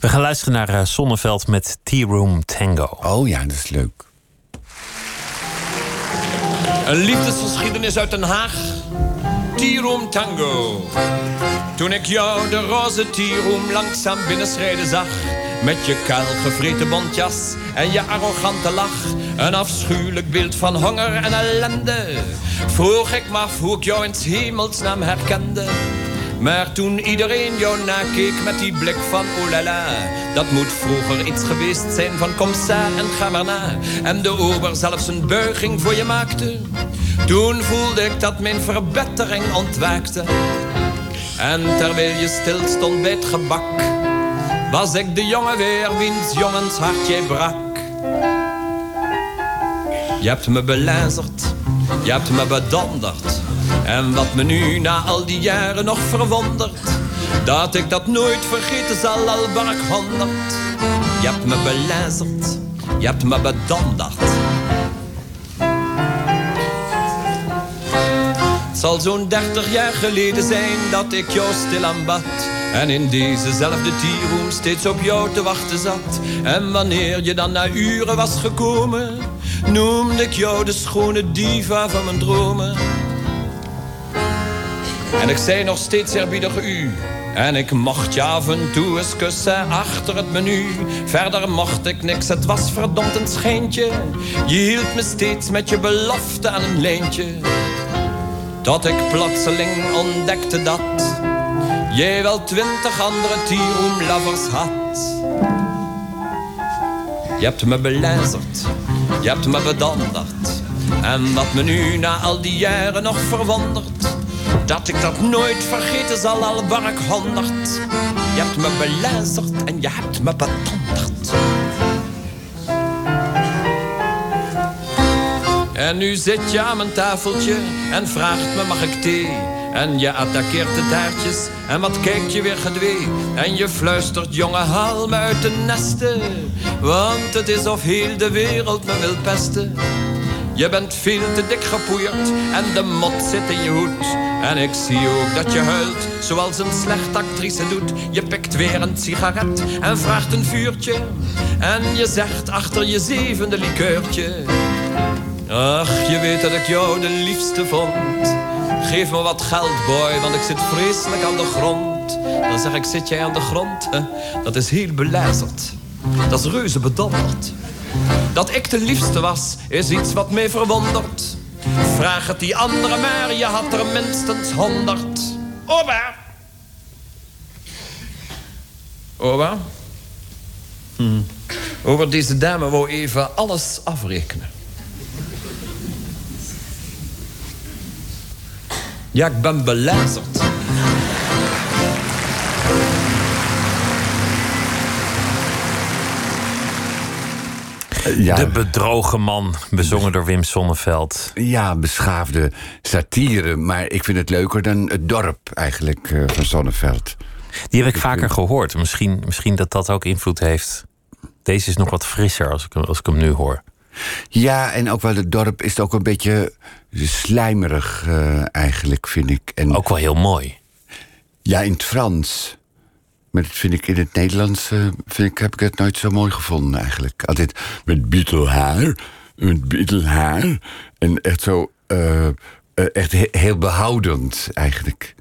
We gaan luisteren naar eh, Sonneveld met Tea Room Tango. Oh ja, dat is leuk. Een liefdesgeschiedenis uit Den Haag. Tea-room tango. Toen ik jou de roze tea-room langzaam binnenschrijden zag. Met je kaal gevreten bontjas en je arrogante lach. Een afschuwelijk beeld van honger en ellende. Vroeg ik me af hoe ik jou in hemelsnaam herkende. Maar toen iedereen jou nakeek met die blik van oh la Dat moet vroeger iets geweest zijn van kom sa en ga maar na En de ober zelfs een buiging voor je maakte Toen voelde ik dat mijn verbetering ontwaakte En terwijl je stil stond bij het gebak Was ik de jongen weer wiens jongens hart jij brak Je hebt me belazerd, je hebt me bedonderd En wat me nu na al die jaren nog verwondert, dat ik dat nooit vergeten zal, al ik honderd. Je hebt me belazerd, je hebt me bedonderd. Zal zo'n dertig jaar geleden zijn dat ik jou stil aanbad. En in dezezelfde tierroom steeds op jou te wachten zat. En wanneer je dan na uren was gekomen, noemde ik jou de schone diva van mijn dromen. En ik zei nog steeds eerbiedig u. En ik mocht je af en toe eens kussen achter het menu. Verder mocht ik niks, het was verdomd een schijntje. Je hield me steeds met je belofte aan een lijntje. Tot ik plotseling ontdekte dat jij wel twintig andere tierroomlovers had. Je hebt me belazerd, je hebt me bedonderd. En wat me nu na al die jaren nog verwondert, dat ik dat nooit vergeten zal, al ben ik honderd. Je hebt me belazerd en je hebt me bedonderd. En nu zit je aan mijn tafeltje en vraagt me mag ik thee? En je attaqueert de taartjes en wat kijkt je weer gedwee? En je fluistert jonge haal uit de nesten. Want het is of heel de wereld me wil pesten. Je bent veel te dik gepoeierd en de mot zit in je hoed. En ik zie ook dat je huilt, zoals een slechte actrice doet. Je pikt weer een sigaret en vraagt een vuurtje. En je zegt achter je zevende likeurtje... Ach, je weet dat ik jou de liefste vond. Geef me wat geld, boy, want ik zit vreselijk aan de grond. Dan zeg ik, zit jij aan de grond? Dat is heel belazerd. Dat is reuze bedonderd. Dat ik de liefste was, is iets wat mij verwondert. Vraag het die andere maar, je had er minstens honderd. Oba! Oba? Hm. Over deze dame wou even alles afrekenen. Ja, ik ben belazerd. Ja, De bedrogen man, bezongen door Wim Sonneveld. ja, beschaafde satire. Maar ik vind het leuker dan het dorp eigenlijk eh, van Zonneveld. Die heb ik vaker gehoord. Misschien, misschien dat dat ook invloed heeft. Deze is nog wat frisser als ik, hem- als ik hem nu hoor. Ja, en ook wel het dorp is ook een beetje slijmerig eh, eigenlijk, vind ik. En Ook wel heel mooi. ja, in het Frans. Maar dat vind ik in het Nederlands eh, vind ik, heb ik het nooit zo mooi gevonden eigenlijk. Altijd met bietelhaar, met bietelhaar. En echt zo, eh, echt he- heel behoudend eigenlijk.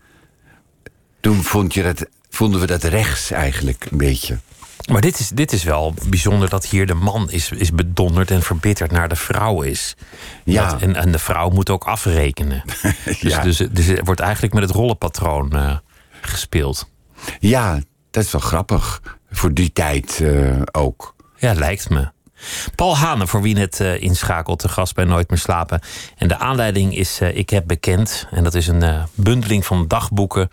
Toen vond je dat, vonden we dat rechts eigenlijk een beetje. Maar dit is, dit is wel bijzonder dat hier de man is, is bedonderd en verbitterd naar de vrouw is. Ja. Dat- en, en de vrouw moet ook afrekenen. Dus, Ja. dus, dus er wordt eigenlijk met het rollenpatroon eh, gespeeld. Ja, dat is wel grappig. Voor die tijd eh, ook. Ja, lijkt me. Paul Hane, voor wie het eh, inschakelt, te gast bij Nooit meer slapen. En de aanleiding is Ik heb bekend. En dat is een bundeling van dagboeken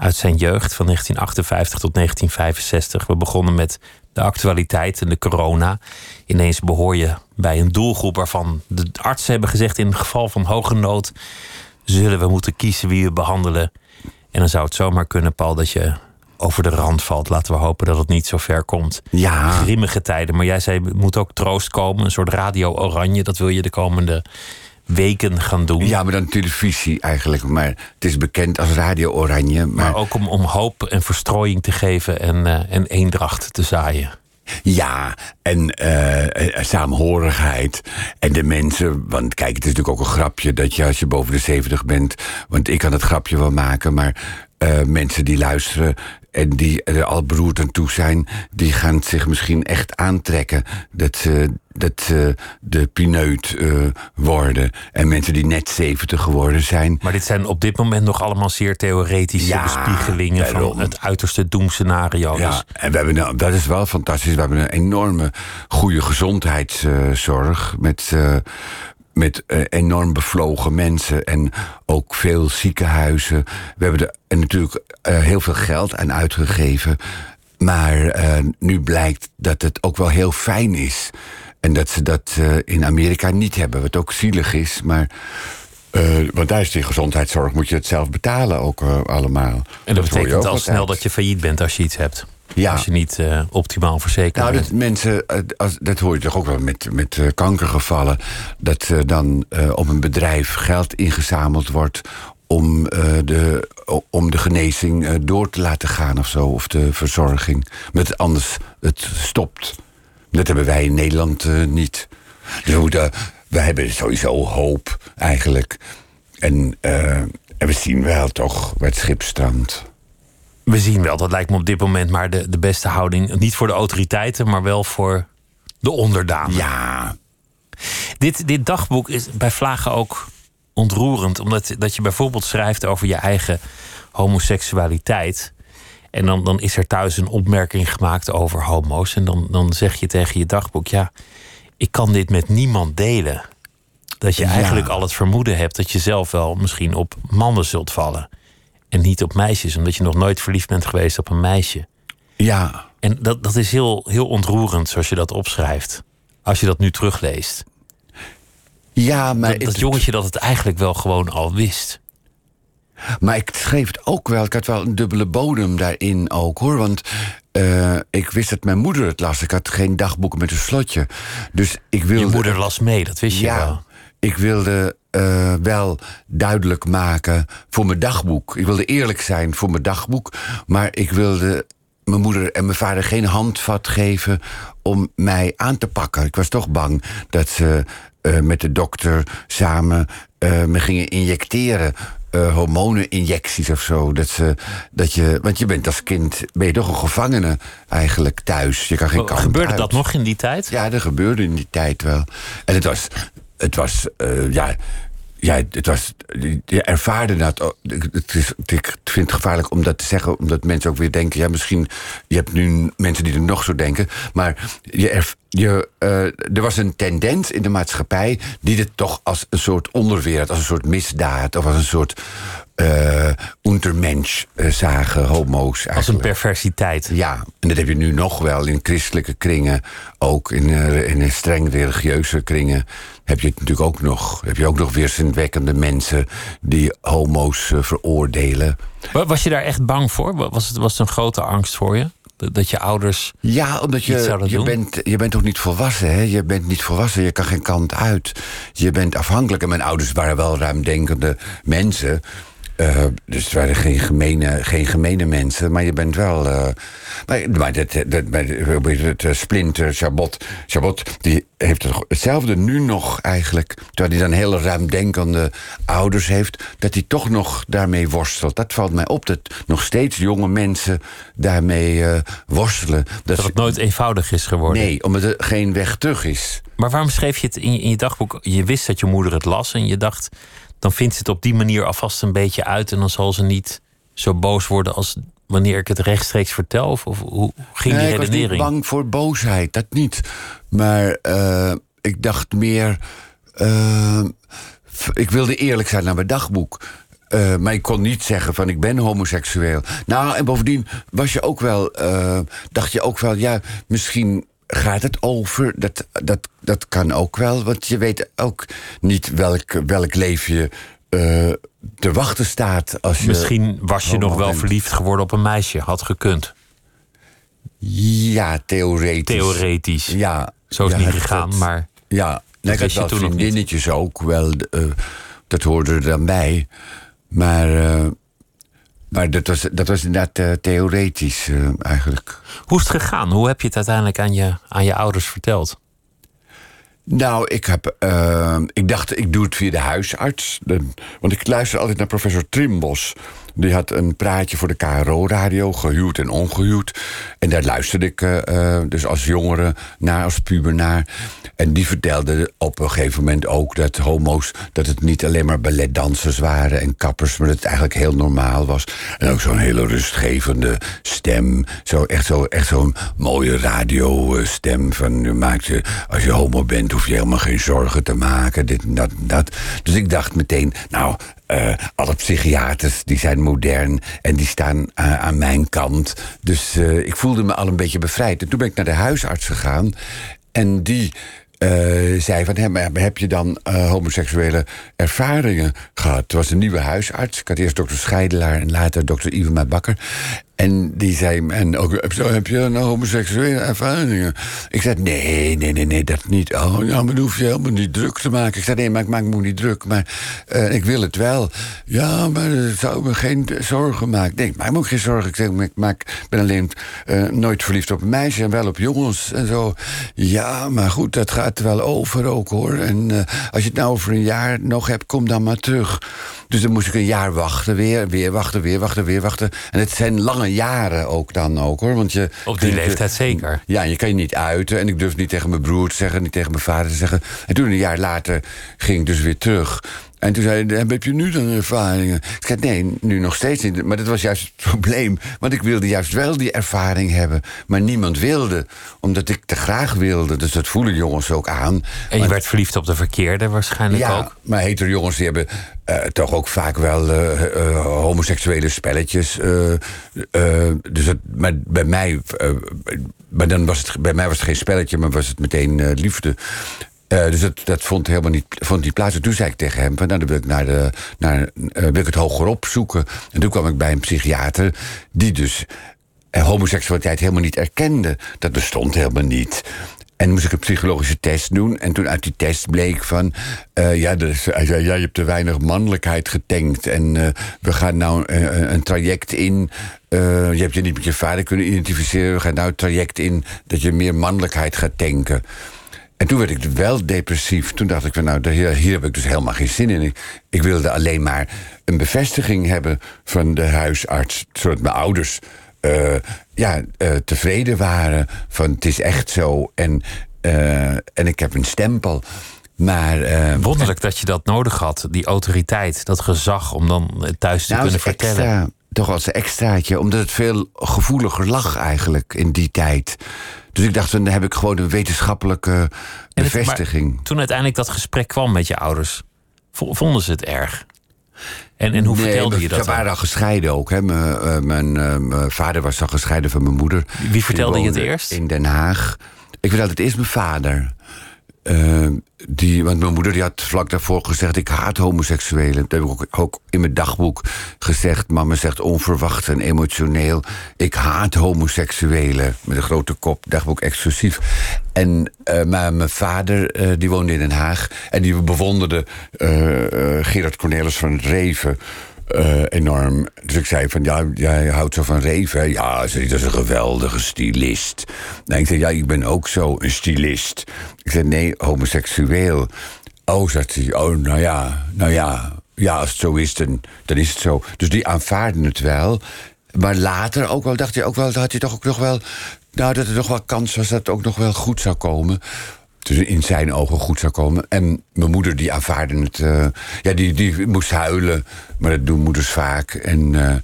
uit zijn jeugd van 1958 tot 1965. We begonnen met de actualiteit en de corona. Ineens behoor je bij een doelgroep waarvan de artsen hebben gezegd... in geval van hoge nood zullen we moeten kiezen wie we behandelen. En dan zou het zomaar kunnen, Paul, dat je over de rand valt. Laten we hopen dat het niet zo ver komt Ja, grimmige tijden. Maar jij zei, moet ook troost komen. Een soort radio oranje. Dat wil je de komende weken gaan doen. ja, maar dan televisie eigenlijk. Maar het is bekend als Radio Oranje. Maar, Maar ook om, om hoop en verstrooiing te geven en, eh, en eendracht te zaaien. Ja, en eh, eh, saamhorigheid. En de mensen, want kijk, het is natuurlijk ook een grapje dat je als je boven de 70 bent. Want ik kan het grapje wel maken, maar mensen die luisteren en die er al beroerd aan toe zijn, die gaan zich misschien echt aantrekken dat ze, dat ze de pineut eh, worden. En mensen die net 70 geworden zijn. Maar dit zijn op dit moment nog allemaal zeer theoretische Ja, bespiegelingen daarom. van het uiterste doemscenario. Dus Ja, en we hebben, nou- dat is wel fantastisch. We hebben een enorme goede gezondheidszorg. met, eh, met eh, enorm bevlogen mensen. En ook veel ziekenhuizen. We hebben er en natuurlijk eh, heel veel geld aan uitgegeven. Maar eh, nu blijkt dat het ook wel heel fijn is. En dat ze dat eh, in Amerika niet hebben. Wat ook zielig is. Maar Eh, want daar is die gezondheidszorg, moet je het zelf betalen ook eh, allemaal. En dat, betekent al snel dat je failliet bent als je iets hebt. Ja. Als je niet eh, optimaal verzekerd Nou, bent. dat mensen, eh, als, dat hoor je toch ook wel met, met eh, kankergevallen. Dat eh, dan op een bedrijf geld ingezameld wordt om, de, om de genezing door te laten gaan of zo. Of de verzorging. Met anders het stopt. Dat hebben wij in Nederland niet. Dus we, hebben sowieso hoop eigenlijk. En, en we zien wel toch waar het schip strandt. We zien wel, dat lijkt me op dit moment maar de, de beste houding. Niet voor de autoriteiten, maar wel voor de onderdanen. Ja, Dit, dit dagboek is bij Vlagen ook ontroerend. Omdat dat je bijvoorbeeld schrijft over je eigen homoseksualiteit. En dan, dan is er thuis een opmerking gemaakt over homo's. En dan, dan zeg je tegen je dagboek: Ja, ik kan dit met niemand delen. Dat je Ja. eigenlijk al het vermoeden hebt dat je zelf wel misschien op mannen zult vallen. En niet op meisjes, omdat je nog nooit verliefd bent geweest op een meisje. ja. En dat, dat is heel, heel ontroerend zoals je dat opschrijft. Als je dat nu terugleest. Ja, maar Dat, dat het- jongetje dat het eigenlijk wel gewoon al wist. Maar ik schreef het ook wel. Ik had wel een dubbele bodem daarin ook hoor. Want eh, ik wist dat mijn moeder het las. Ik had geen dagboek met een slotje. Dus ik wilde. Je moeder las mee, dat wist je ja, wel. ik wilde eh, wel duidelijk maken voor mijn dagboek. Ik wilde eerlijk zijn voor mijn dagboek. Maar ik wilde mijn moeder en mijn vader geen handvat geven om mij aan te pakken. Ik was toch bang dat ze eh, met de dokter samen eh, me gingen injecteren. eh, hormoneninjecties of zo. Dat ze, dat je, want je bent als kind ben je toch een gevangene eigenlijk thuis. Je kan geen kant Gebeurde uit. dat nog in die tijd? Ja, dat gebeurde in die tijd wel. En het was, het was, eh, ja, ja, het was, je ervaarde dat. Het is, ik vind het gevaarlijk om dat te zeggen, omdat mensen ook weer denken, ja, misschien, je hebt nu mensen die er nog zo denken, maar je, erv- je, eh, er was een tendens in de maatschappij die dit toch als een soort onderwereld, als een soort misdaad of als een soort eh untermensch eh, zagen, homo's Als een eigenlijk. perversiteit. Ja, en dat heb je nu nog wel in christelijke kringen. Ook in, eh, in streng religieuze kringen heb je het natuurlijk ook nog. Heb je ook nog weerzinwekkende mensen die homo's veroordelen. Wa- Was je daar echt bang voor? Wa- Was het, was het een grote angst voor je? Dat, je ouders. Ja, omdat je, je, doen? bent, je bent toch niet volwassen, hè? Je bent niet volwassen, je kan geen kant uit. Je bent afhankelijk. En mijn ouders waren wel ruimdenkende mensen. Eh, dus het waren geen gemene, geen gemene mensen, maar je bent wel. eh, maar maar dat, dat, maar het, eh, Splinter, Chabot. Chabot die heeft hetzelfde nu nog eigenlijk. Terwijl hij dan hele ruimdenkende ouders heeft, dat hij toch nog daarmee worstelt. Dat valt mij op, dat nog steeds jonge mensen daarmee worstelen. Dat, Dat het nooit eenvoudig is geworden. Nee, omdat er geen weg terug is. Maar waarom schreef je het in je, in je dagboek? Je wist dat je moeder het las en je dacht. Dan vindt ze het op die manier alvast een beetje uit. En dan zal ze niet zo boos worden als wanneer ik het rechtstreeks vertel. Of, of hoe ging Nee, die ik was niet redenering? bang voor boosheid, dat niet. Maar eh, ik dacht meer. eh, ik wilde eerlijk zijn naar mijn dagboek. Eh, maar ik kon niet zeggen van ik ben homoseksueel. Nou, en bovendien was je ook wel, dacht je ook wel, ja, misschien gaat het over. Dat, dat, dat kan ook wel, want je weet ook niet welk, welk leven je eh, te wachten staat. Als je Misschien was je nog wel bent. verliefd geworden op een meisje. Had gekund. Ja, theoretisch. Theoretisch. Ja. Zo is ja, het niet gegaan, maar Ja, nee, ik had wel vriendinnetjes ook wel. eh, dat hoorde er dan bij. Maar, eh, maar dat, was, dat was inderdaad eh, theoretisch eh, eigenlijk. hoe is het gegaan? Hoe heb je het uiteindelijk aan je, aan je ouders verteld? Nou, ik, heb, eh, ik dacht, ik doe het via de huisarts. Want ik luister altijd naar professor Trimbos. Die had een praatje voor de KRO-radio, gehuwd en ongehuwd. En daar luisterde ik eh, eh, dus als jongere naar, als puber naar. En die vertelde op een gegeven moment ook dat homo's... dat het niet alleen maar balletdansers waren en kappers... maar dat het eigenlijk heel normaal was. En ook zo'n hele rustgevende stem. Zo, echt zo'n echt zo'n mooie radiostem van... je maakt je, als je homo bent, hoef je helemaal geen zorgen te maken. Dit en dat en dat. Dus ik dacht meteen, nou... eh, alle psychiaters die zijn modern en die staan eh, aan mijn kant. Dus eh, ik voelde me al een beetje bevrijd. En toen ben ik naar de huisarts gegaan. En die zei van... Maar heb je dan homoseksuele ervaringen gehad? Het was een nieuwe huisarts. Ik had eerst dokter Scheidelaar en later dokter Iwema Bakker. En die zei, en ook, heb je nou homoseksuele ervaringen? Ik zei, nee, nee, nee, nee, dat niet. Oh, ja, maar dan hoef je helemaal niet druk te maken. Ik zei, nee, maar ik maak me niet druk, maar uh, ik wil het wel. Ja, maar ik zou me geen zorgen maken. Nee, ik maak me ook geen zorgen. Ik, zeg, ik maak, ben alleen uh, nooit verliefd op een meisje en wel op jongens en zo. Ja, maar goed, dat gaat wel over ook, hoor. En uh, als je het nou over een jaar nog hebt, kom dan maar terug. Dus dan moest ik een jaar wachten, weer, weer wachten, weer wachten, weer wachten. En het zijn lange jaren ook dan ook hoor. Want je, Op die leeftijd zeker. Ja, je kan je niet uiten. En ik durf niet tegen mijn broer te zeggen, niet tegen mijn vader te zeggen. En toen een jaar later ging ik dus weer terug. En toen zei hij, heb je nu dan ervaringen? Ik zei, nee, nu nog steeds niet. Maar dat was juist het probleem. Want ik wilde juist wel die ervaring hebben. Maar niemand wilde, omdat ik te graag wilde. Dus dat voelen jongens ook aan. En je werd verliefd op de verkeerde waarschijnlijk ja, ook? maar hetero jongens die hebben uh, toch ook vaak wel uh, uh, homoseksuele spelletjes. dus het, maar bij mij... maar dan was het, bij mij was het geen spelletje, maar was het meteen liefde. Uh, dus dat, dat vond helemaal niet, vond niet plaats. En toen zei ik tegen hem: van, nou, dan wil ik, naar de, naar, uh, wil ik het hogerop zoeken. En toen kwam ik bij een psychiater die dus uh, homoseksualiteit helemaal niet erkende. Dat bestond helemaal niet. En moest ik een psychologische test doen. En toen uit die test bleek van... Ja, dus, ja, je hebt te weinig mannelijkheid getankt. En we gaan nou een traject in... je hebt je niet met je vader kunnen identificeren. We gaan nou een traject in dat je meer mannelijkheid gaat tanken. En toen werd ik wel depressief. Toen dacht ik van nou, hier, hier heb ik dus helemaal geen zin in. Ik, ik, wilde alleen maar een bevestiging hebben van de huisarts. Zodat mijn ouders uh, ja, uh, tevreden waren van het is echt zo. En, uh, en ik heb een stempel. Maar, Wonderlijk dat je dat nodig had, die autoriteit, dat gezag om dan thuis te nou, kunnen vertellen. Extra, toch als extraatje, omdat het veel gevoeliger lag eigenlijk in die tijd. Dus ik dacht, dan heb ik gewoon een wetenschappelijke bevestiging. Het, toen uiteindelijk dat gesprek kwam met je ouders, vonden ze het erg? En, en hoe nee, vertelde je dat? Ze waren al gescheiden ook. Hè. Mijn, uh, mijn, uh, mijn, vader was al gescheiden van mijn moeder. Wie vertelde je het eerst? In Den Haag. Ik vertelde het eerst mijn vader. Uh, die, want mijn moeder die had vlak daarvoor gezegd: Ik haat homoseksuelen. Dat heb ik ook, in mijn dagboek gezegd. Mama zegt onverwacht en emotioneel: Ik haat homoseksuelen. Met een grote kop, dagboek exclusief. En, uh, maar mijn vader, uh, die woonde in Den Haag. En die bewonderde Gerard Cornelis van Reven. Uh, enorm. Dus ik zei van, ja, jij houdt zo van Reven. Ja, zei, dat is een geweldige stylist. Ik zei, ja, ik ben ook zo een stylist. Ik zei, nee, homoseksueel. Oh, zegt hij, oh, nou ja, nou ja. Ja, als het zo is, dan, dan is het zo. Dus die aanvaarden het wel. Maar later ook wel, dacht hij ook wel, had hij toch ook nog wel... Nou, dat er nog wel kans was dat het ook nog wel goed zou komen dus in zijn ogen goed zou komen. En mijn moeder die aanvaarde het. Uh, ja, die, die moest huilen. Maar dat doen moeders vaak. En, uh,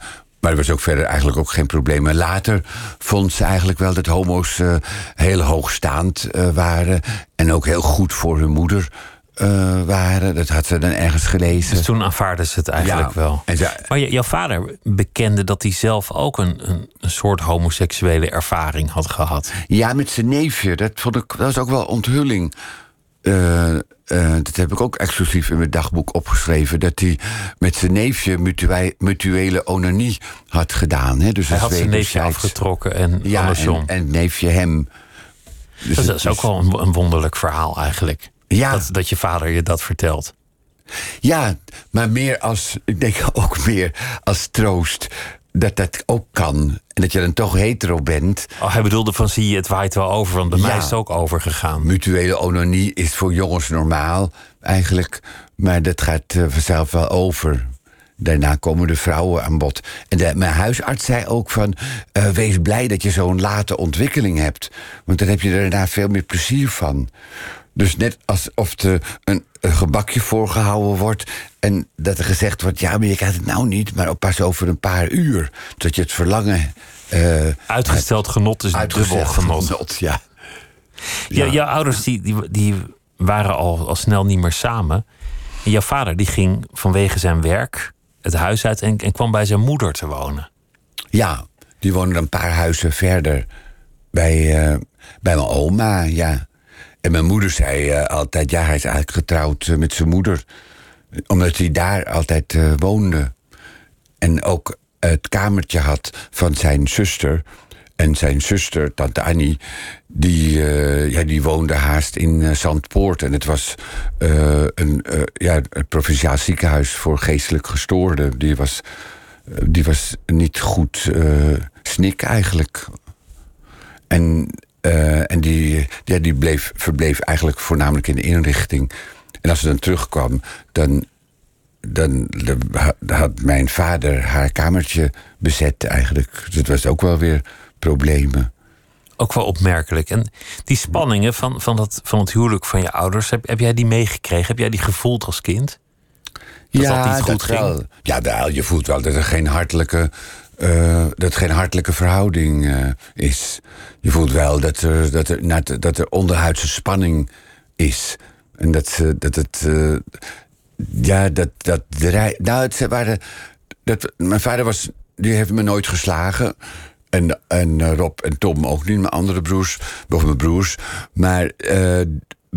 maar er was ook verder eigenlijk ook geen probleem. En later vond ze eigenlijk wel dat homo's uh, heel hoogstaand waren. En ook heel goed voor hun moeder. Uh, waren. Dat had ze dan ergens gelezen. Dus toen aanvaarden ze het eigenlijk ja. wel. En ze, maar jouw vader bekende dat hij zelf ook een, een, soort homoseksuele ervaring had gehad. Ja, met zijn neefje. Dat, vond ik, dat was ook wel onthulling. Uh, uh, dat heb ik ook exclusief in mijn dagboek opgeschreven. Dat hij met zijn neefje mutuele, mutuele onanie had gedaan. Hè? Dus hij had zijn neefje afgetrokken en ja, andersom. En, neefje hem. Dus dat, dat is ook wel een, een wonderlijk verhaal eigenlijk. Ja. Dat, dat je vader je dat vertelt. Ja, maar meer als, ik denk ook meer als troost dat dat ook kan. En dat je dan toch hetero bent. Oh, hij bedoelde van zie je, het waait wel over, want bij Ja. mij is het ook overgegaan. Mutuele onanie is voor jongens normaal eigenlijk. Maar dat gaat eh, vanzelf wel over. Daarna komen de vrouwen aan bod. En de, mijn huisarts zei ook van... eh, wees blij dat je zo'n late ontwikkeling hebt. Want dan heb je er daarna veel meer plezier van. Dus net alsof er een, een gebakje voorgehouden wordt... en dat er gezegd wordt, ja, maar je krijgt het nou niet... maar pas over een paar uur. Dat je het verlangen... eh, Uitgesteld genot is uitgezet dubbel genot. genot, ja. Ja. jouw ouders die, die, die waren al, al snel niet meer samen. En jouw vader die ging vanwege zijn werk het huis uit en, en kwam bij zijn moeder te wonen. Ja, die woonde een paar huizen verder bij, eh, bij mijn oma, ja. En mijn moeder zei eh, altijd, ja, hij is eigenlijk getrouwd eh, met zijn moeder. Omdat hij daar altijd eh, woonde. En ook het kamertje had van zijn zuster. En zijn zuster, tante Annie, die, ja, die woonde haast in Zandpoort. En het was een, ja, een provinciaal ziekenhuis voor geestelijk gestoorden. Die was, die was niet goed snik eigenlijk. En, eh, en die, ja, die bleef, verbleef eigenlijk voornamelijk in de inrichting. En als ze dan terugkwam, dan, dan had mijn vader haar kamertje bezet eigenlijk. Dus het was ook wel weer problemen. Ook wel opmerkelijk. En die spanningen van, van, dat, van het huwelijk van je ouders, heb, heb jij die meegekregen? Heb jij die gevoeld als kind? Dat dat niet goed ging? wel. Ja, je voelt wel dat er geen hartelijke, eh, dat geen hartelijke verhouding eh, is. Je voelt wel dat er, dat er, dat, er onderhuidse spanning is. En dat, dat het. eh, ja, dat. dat nou, het waren. Dat, mijn vader was. Die heeft me nooit geslagen. En, en Rob en Tom ook niet, mijn andere broers, of mijn broers. Maar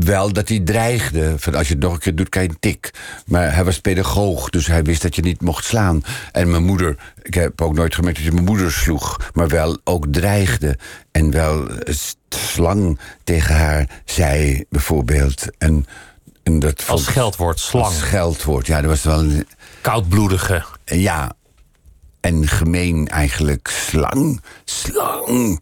wel dat hij dreigde. Van als je het nog een keer doet, krijg je een tik. Maar hij was pedagoog, dus hij wist dat je niet mocht slaan. En mijn moeder, ik heb ook nooit gemerkt dat hij mijn moeder sloeg. Maar wel ook dreigde. En wel slang tegen haar zei, bijvoorbeeld. En, en dat Als scheldwoord, slang. als scheldwoord. Ja, dat was wel een, Koudbloedige. ja, en gemeen eigenlijk. Slang, slang.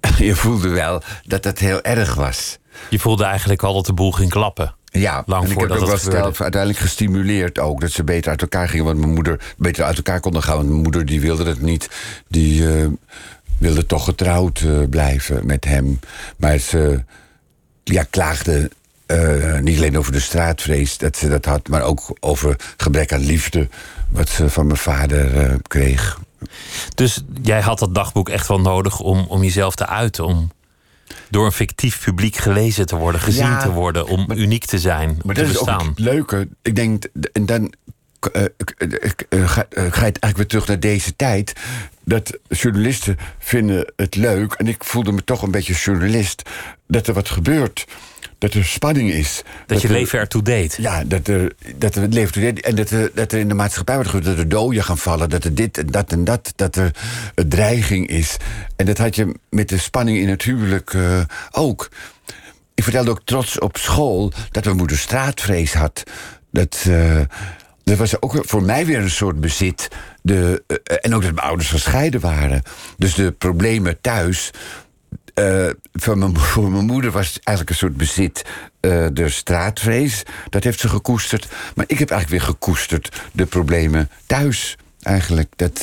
Je voelde wel dat het heel erg was. Je voelde eigenlijk al dat de boel ging klappen. Ja, Lang en ik heb ook wel zelf uiteindelijk gestimuleerd ook. Dat ze beter uit elkaar gingen. Want mijn moeder beter uit elkaar konden gaan. Want mijn moeder die wilde het niet. Die eh, wilde toch getrouwd eh, blijven met hem. Maar ze ja, klaagde eh, niet alleen over de straatvrees dat ze dat had. Maar ook over gebrek aan liefde. Wat ze van mijn vader kreeg. Dus jij had dat dagboek echt wel nodig om, om jezelf te uiten. Om door een fictief publiek gelezen te worden, gezien Ja, te worden. Om uniek te zijn, Maar te dat is ook het leuke. Ik denk, en dan ga, eh, ga je eigenlijk weer terug naar deze tijd. Dat journalisten vinden het leuk. En ik voelde me toch een beetje journalist. Dat er wat gebeurt. Dat er spanning is. Dat je er- leven ertoe deed. Ja, dat er, dat er het leven toe deed. En dat er, dat er in de maatschappij wordt gebeurd. Dat er doden gaan vallen. Dat er dit en dat en dat. Dat er een dreiging is. En dat had je met de spanning in het huwelijk eh, ook. Ik vertelde ook trots op school dat mijn moeder straatvrees had. Dat, eh, dat was ook voor mij weer een soort bezit. De, eh, en ook dat mijn ouders gescheiden waren. Dus de problemen thuis. eh, mijn, voor mijn moeder was eigenlijk een soort bezit. eh, de straatvrees, dat heeft ze gekoesterd. Maar ik heb eigenlijk weer gekoesterd de problemen thuis. Eigenlijk. Dat,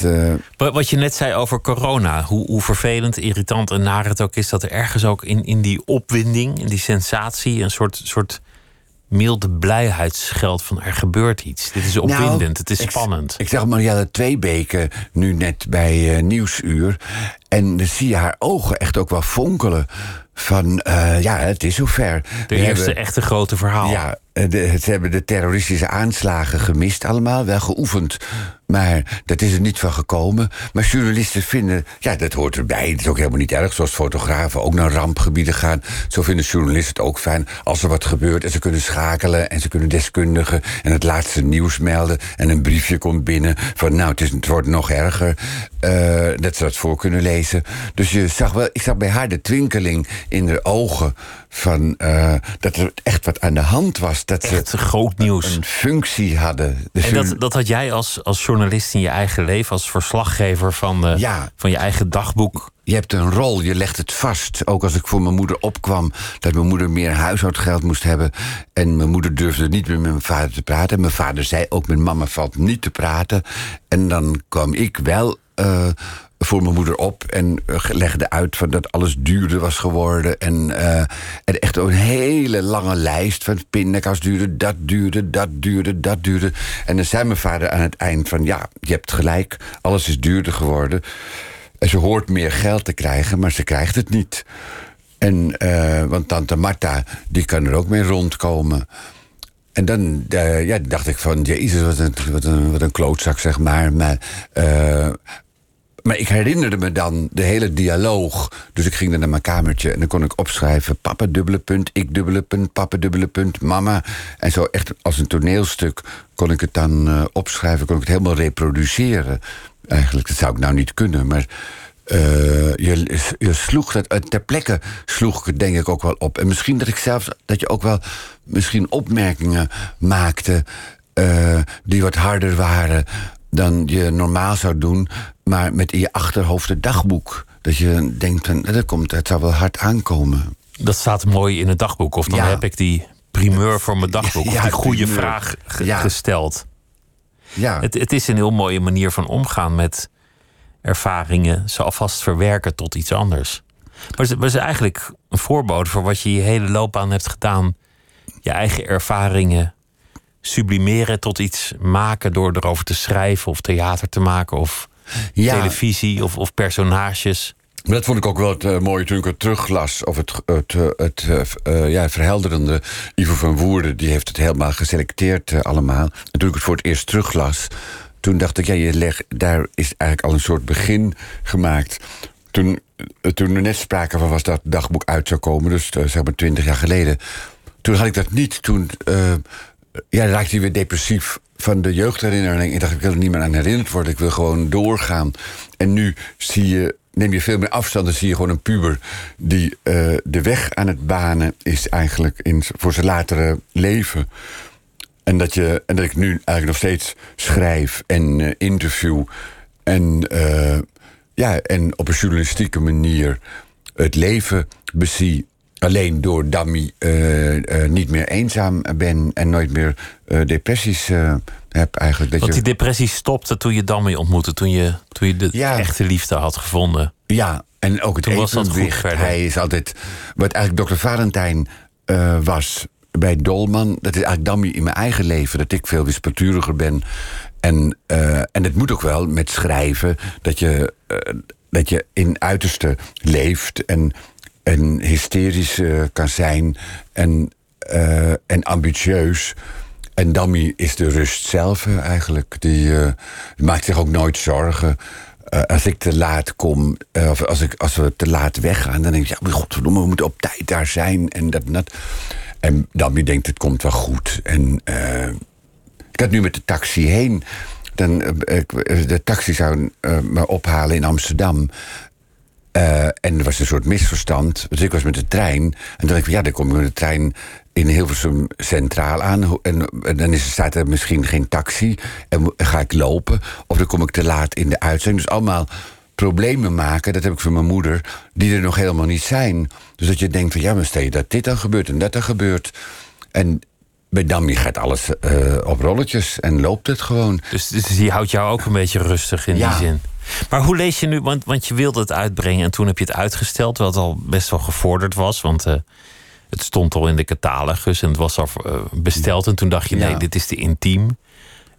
Wa- Wat je net zei over corona, hoe, hoe vervelend, irritant en naar het ook is, dat er ergens ook in, in die opwinding, in die sensatie, een soort, soort milde blijheidsscheld van er gebeurt iets. Dit is opwindend, Nou, het is ik- spannend. Ik zag Marielle Tweebeke nu net bij eh, Nieuwsuur. En dan zie je haar ogen echt ook wel fonkelen. Van, eh, ja, het is zover. De We eerste hebben- echte grote verhaal. Ja, de, ze hebben de terroristische aanslagen gemist allemaal. Wel geoefend, maar dat is er niet van gekomen. Maar journalisten vinden, ja, dat hoort erbij. Het is ook helemaal niet erg, zoals fotografen ook naar rampgebieden gaan. Zo vinden journalisten het ook fijn als er wat gebeurt... en ze kunnen schakelen en ze kunnen deskundigen... en het laatste nieuws melden en een briefje komt binnen... van nou, het, wordt nog erger, eh, dat ze dat voor kunnen lezen. Dus je zag wel, ik zag bij haar de twinkeling in haar ogen... van eh, dat er echt wat aan de hand was. Dat ze Echt groot nieuws. een functie hadden. De En dat, dat had jij als, als journalist in je eigen leven, als verslaggever van, de, Ja. van je eigen dagboek. Je hebt een rol, je legt het vast. Ook als ik voor mijn moeder opkwam, dat mijn moeder meer huishoudgeld moest hebben. En mijn moeder durfde niet meer met mijn vader te praten. En mijn vader zei ook, met mama valt niet te praten. En dan kwam ik wel eh, voor mijn moeder op en eh, legde uit van dat alles duurder was geworden. En, eh, en echt een hele lange lijst van pindakaas duurde, dat duurde, dat duurde, dat duurde. En dan zei mijn vader aan het eind van, ja, je hebt gelijk, alles is duurder geworden. En ze hoort meer geld te krijgen, maar ze krijgt het niet. En, eh, want tante Marta, die kan er ook mee rondkomen. En dan ja, dacht ik van, jezus, wat een, wat, een, wat een klootzak, zeg maar. Maar, maar ik herinnerde me dan de hele dialoog. Dus ik ging dan naar mijn kamertje en dan kon ik opschrijven... papa dubbele punt, ik dubbele punt, papa dubbele punt, mama. En zo echt als een toneelstuk kon ik het dan uh, opschrijven... kon ik het helemaal reproduceren. Eigenlijk, dat zou ik nou niet kunnen, maar... Uh, je, je, sloeg dat ter plekke sloeg ik het denk ik ook wel op. En misschien dat ik zelfs dat je ook wel misschien opmerkingen maakte die wat harder waren dan je normaal zou doen, maar met in je achterhoofd het dagboek. Dat je denkt, van, dat, komt, het zou wel hard aankomen. Dat staat mooi in het dagboek. Of dan heb ik die primeur voor mijn dagboek. Ja, of die goede vraag gesteld. Ja. Het, het is een heel mooie manier van omgaan met ervaringen. Ze alvast verwerken tot iets anders. Maar het is eigenlijk een voorbode voor wat je je hele loopbaan hebt gedaan. Je eigen ervaringen sublimeren tot iets maken door erover te schrijven of theater te maken of televisie of, of personages. Dat vond ik ook wel het uh, mooie toen ik het teruglas. Of het, het, uh, het uh, ja, verhelderende. Ivo van Woerden die heeft het helemaal geselecteerd allemaal. En toen ik het voor het eerst teruglas... toen dacht ik, ja, je leg, daar is eigenlijk al een soort begin gemaakt. Toen, toen er net sprake van was dat het dagboek uit zou komen... dus zeg maar twintig jaar geleden... toen had ik dat niet. Toen ja, raakte hij weer depressief van de jeugdherinnering. Ik dacht, ik wil er niet meer aan herinnerd worden. Ik wil gewoon doorgaan. En nu zie je, neem je veel meer afstand. Dan zie je gewoon een puber die uh, de weg aan het banen is eigenlijk in, voor zijn latere leven. En dat, je, en dat ik nu eigenlijk nog steeds schrijf en uh, interview. En, uh, ja, en op een journalistieke manier het leven bezie alleen door Dammy uh, uh, niet meer eenzaam ben en nooit meer uh, depressies heb eigenlijk. Dat Want die depressie stopte toen je Dammy ontmoette, toen je, toen je de ja. echte liefde had gevonden. Ja, en ook het toen was dat goed Hij is altijd, wat eigenlijk dokter Valentijn was bij Dolman, dat is eigenlijk Dammy in mijn eigen leven, dat ik veel wispelturiger ben. En, en het moet ook wel met schrijven, dat je, dat je in uiterste leeft en en hysterisch kan zijn en, en ambitieus. En Dammy is de rust zelf uh, eigenlijk. Die maakt zich ook nooit zorgen. als ik te laat kom, of als, ik, als we te laat weggaan, dan denk ik, ja, godverdomme, we moeten op tijd daar zijn. En dat en dat. En denkt, het komt wel goed. En ik had nu met de taxi heen. Dan, de taxi zou me ophalen in Amsterdam. Uh, en er was een soort misverstand. Dus ik was met de trein. En toen dacht ik, ja, dan kom ik met de trein in Hilversum Centraal aan. En, en dan is, staat er misschien geen taxi. En ga ik lopen. Of dan kom ik te laat in de uitzending. Dus allemaal problemen maken, dat heb ik van mijn moeder, die er nog helemaal niet zijn. Dus dat je denkt van, ja, maar stel je dat dit dan gebeurt en dat dan gebeurt. En bij Dammy gaat alles uh, op rolletjes en loopt het gewoon. Dus, dus die houdt jou ook een beetje rustig in die zin? Maar hoe lees je nu, want, want je wilde het uitbrengen en toen heb je het uitgesteld, wat al best wel gevorderd was. Want uh, het stond al in de catalogus en het was al uh, besteld. En toen dacht je, nee, dit is te intiem.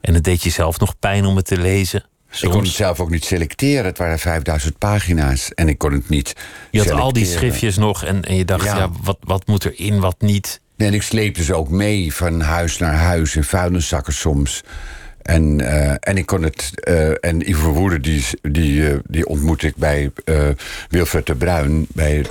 En het deed je zelf nog pijn om het te lezen. Soms. Ik kon het zelf ook niet selecteren. Het waren 5000 pagina's en ik kon het niet. Je had al die schriftjes nog en, en je dacht, ja. ja, wat, wat moet er in, wat niet. En ik sleepte ze ook mee van huis naar huis in vuilniszakken soms. En, uh, en ik kon het. Uh, en Ivo Verwoerden, die, die, uh, die ontmoette ik bij Wilfred de Bruin. bij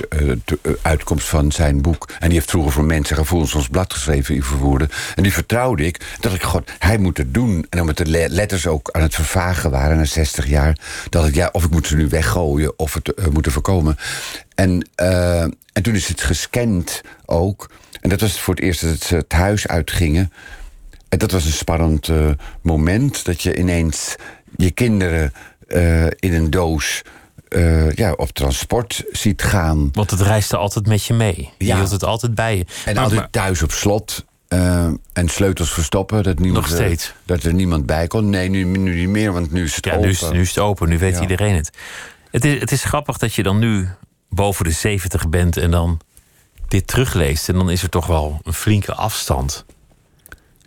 de uitkomst van zijn boek. En die heeft vroeger voor Mensen Gevoelens ons blad geschreven, Ivo Verwoerden. En die vertrouwde ik. Dat ik, god, hij moet het doen. En omdat de letters ook aan het vervagen waren na 60 jaar. dacht ik, ja, of ik moet ze nu weggooien of het moeten voorkomen. En, en toen is het gescand ook. En dat was voor het eerst dat ze het huis uitgingen. En dat was een spannend uh, moment. Dat je ineens je kinderen uh, in een doos uh, ja, op transport ziet gaan. Want het reisde altijd met je mee. Je ja. hield het altijd bij je. En maar, altijd thuis op slot. en sleutels verstoppen. Dat niemand, Nog steeds. dat er niemand bij kon. Nee, nu, nu niet meer, want nu is het ja, open. Nu is, nu is het open, nu weet ja. iedereen het. Het is, het is grappig dat je dan nu boven de 70 bent en dan dit terugleest. En dan is er toch wel een flinke afstand.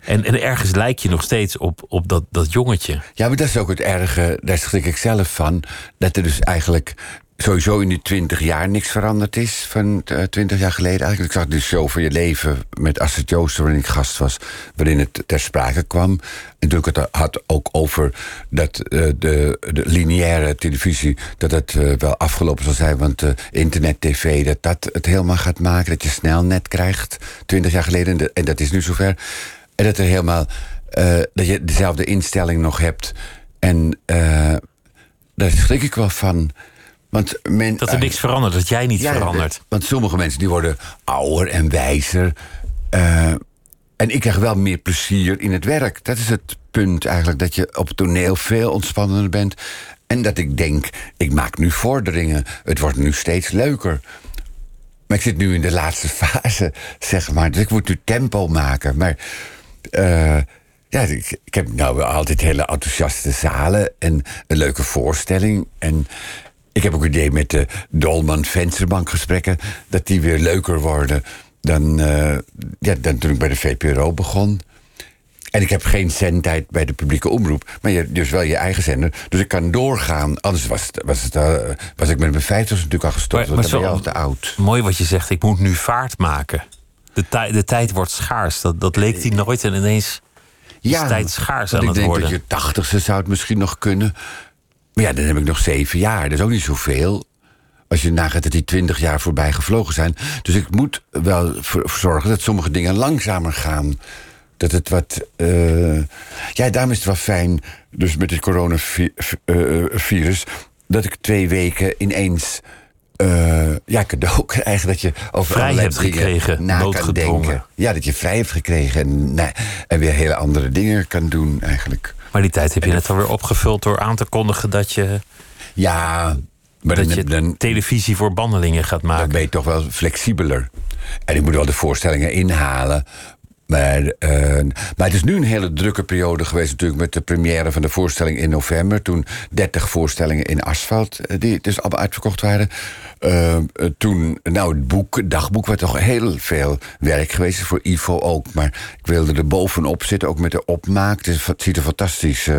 En, en ergens lijk je nog steeds op, op dat, dat jongetje. Ja, maar dat is ook het erge, daar schrik ik zelf van. Dat er dus eigenlijk sowieso in die twintig jaar niks veranderd is van twintig jaar geleden. Eigenlijk ik zag de show van je leven met Astrid Jooster... waarin ik gast was, waarin het ter sprake kwam. En toen ik het had ook over dat de, de lineaire televisie... dat het wel afgelopen zal zijn, want internet, tv... dat dat het helemaal gaat maken, dat je snel net krijgt. Twintig jaar geleden, en dat is nu zover. En dat er helemaal... dat je dezelfde instelling nog hebt... En uh, daar schrik ik wel van. Want men, dat er niks verandert, dat jij niet verandert. Want sommige mensen die worden ouder en wijzer. En ik krijg wel meer plezier in het werk. Dat is het punt eigenlijk. Dat je op het toneel veel ontspannender bent. En dat ik denk, ik maak nu vorderingen. Het wordt nu steeds leuker. Maar ik zit nu in de laatste fase, zeg maar. Dus ik moet nu tempo maken. Maar... Uh, ja, ik, ik, heb nou altijd hele enthousiaste zalen en een leuke voorstelling. En ik heb ook het idee met de Dolman Vensterbank gesprekken dat die weer leuker worden dan, uh, ja, dan toen ik bij de VPRO begon. En ik heb geen zendtijd bij de publieke omroep. Maar je, dus wel je eigen zender. Dus ik kan doorgaan. Anders was, het, was, het, uh, was ik met mijn vijftig natuurlijk al gestopt. Maar, maar dan ben je al te oud. Mooi wat je zegt. Ik moet nu vaart maken. De, de tijd wordt schaars. Dat, dat leek die nooit. En ineens ja, tijd schaars aan het worden. Ik denk dat je tachtigste zou het misschien nog kunnen. Maar ja, dan heb ik nog zeven jaar. Dat is ook niet zoveel. Als je nagaat dat die twintig jaar voorbij gevlogen zijn. Dus ik moet wel zorgen dat sommige dingen langzamer gaan. Dat het wat. Uh... ja, daarom is het wel fijn. Dus met het coronavirus. dat ik twee weken ineens uh, ja, cadeau krijgen. Dat je over vrij hebt gekregen, na kan denken. Ja, dat je vrij hebt gekregen en, nou, en weer hele andere dingen kan doen eigenlijk. Maar die tijd heb je net alweer opgevuld door aan te kondigen dat je. Ja, maar dat je dan, televisie voor bandelingen gaat maken. Dan ben je toch wel flexibeler. En ik moet wel de voorstellingen inhalen. Maar, uh, maar het is nu een hele drukke periode geweest, natuurlijk, met de première van de voorstelling in november. Toen 30 voorstellingen in asfalt, eh, die dus allemaal uitverkocht waren. Uh, toen, nou, het boek, dagboek, wat toch heel veel werk geweest voor Ivo ook. Maar ik wilde er bovenop zitten, ook met de opmaak. Het ziet er fantastisch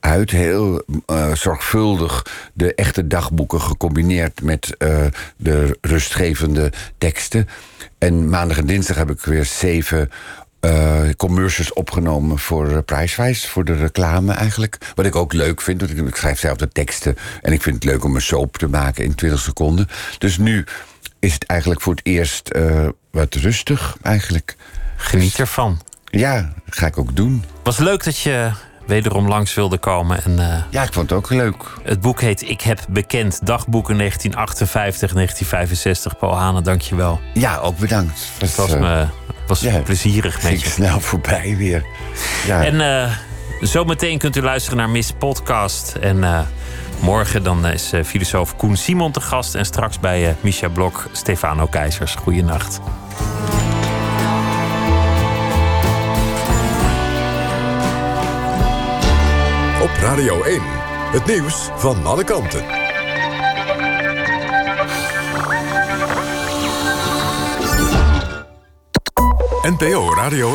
uit. Heel zorgvuldig de echte dagboeken gecombineerd met de rustgevende teksten. En maandag en dinsdag heb ik weer zeven uh, commercials opgenomen voor uh, Prijswijs, voor de reclame eigenlijk. Wat ik ook leuk vind, want ik, schrijf zelf de teksten. En ik vind het leuk om een soap te maken in 20 seconden. Dus nu is het eigenlijk voor het eerst uh, wat rustig eigenlijk. Geniet dus ervan. Ja, dat ga ik ook doen. Was leuk dat je wederom langs wilde komen. En, uh, ja, ik vond het ook leuk. Het boek heet Ik heb bekend dagboeken 1958, 1965. Paul Hanen, dank je wel. Ja, ook bedankt. Het was, me, was ja, plezierig met je. snel voorbij weer. Ja. En uh, zometeen kunt u luisteren naar Miss Podcast. En uh, morgen dan is filosoof Koen Simon te gast. En straks bij Misha Blok, Stefano Keizers. Goeienacht. Op Radio 1, het nieuws van alle kanten. NPO Radio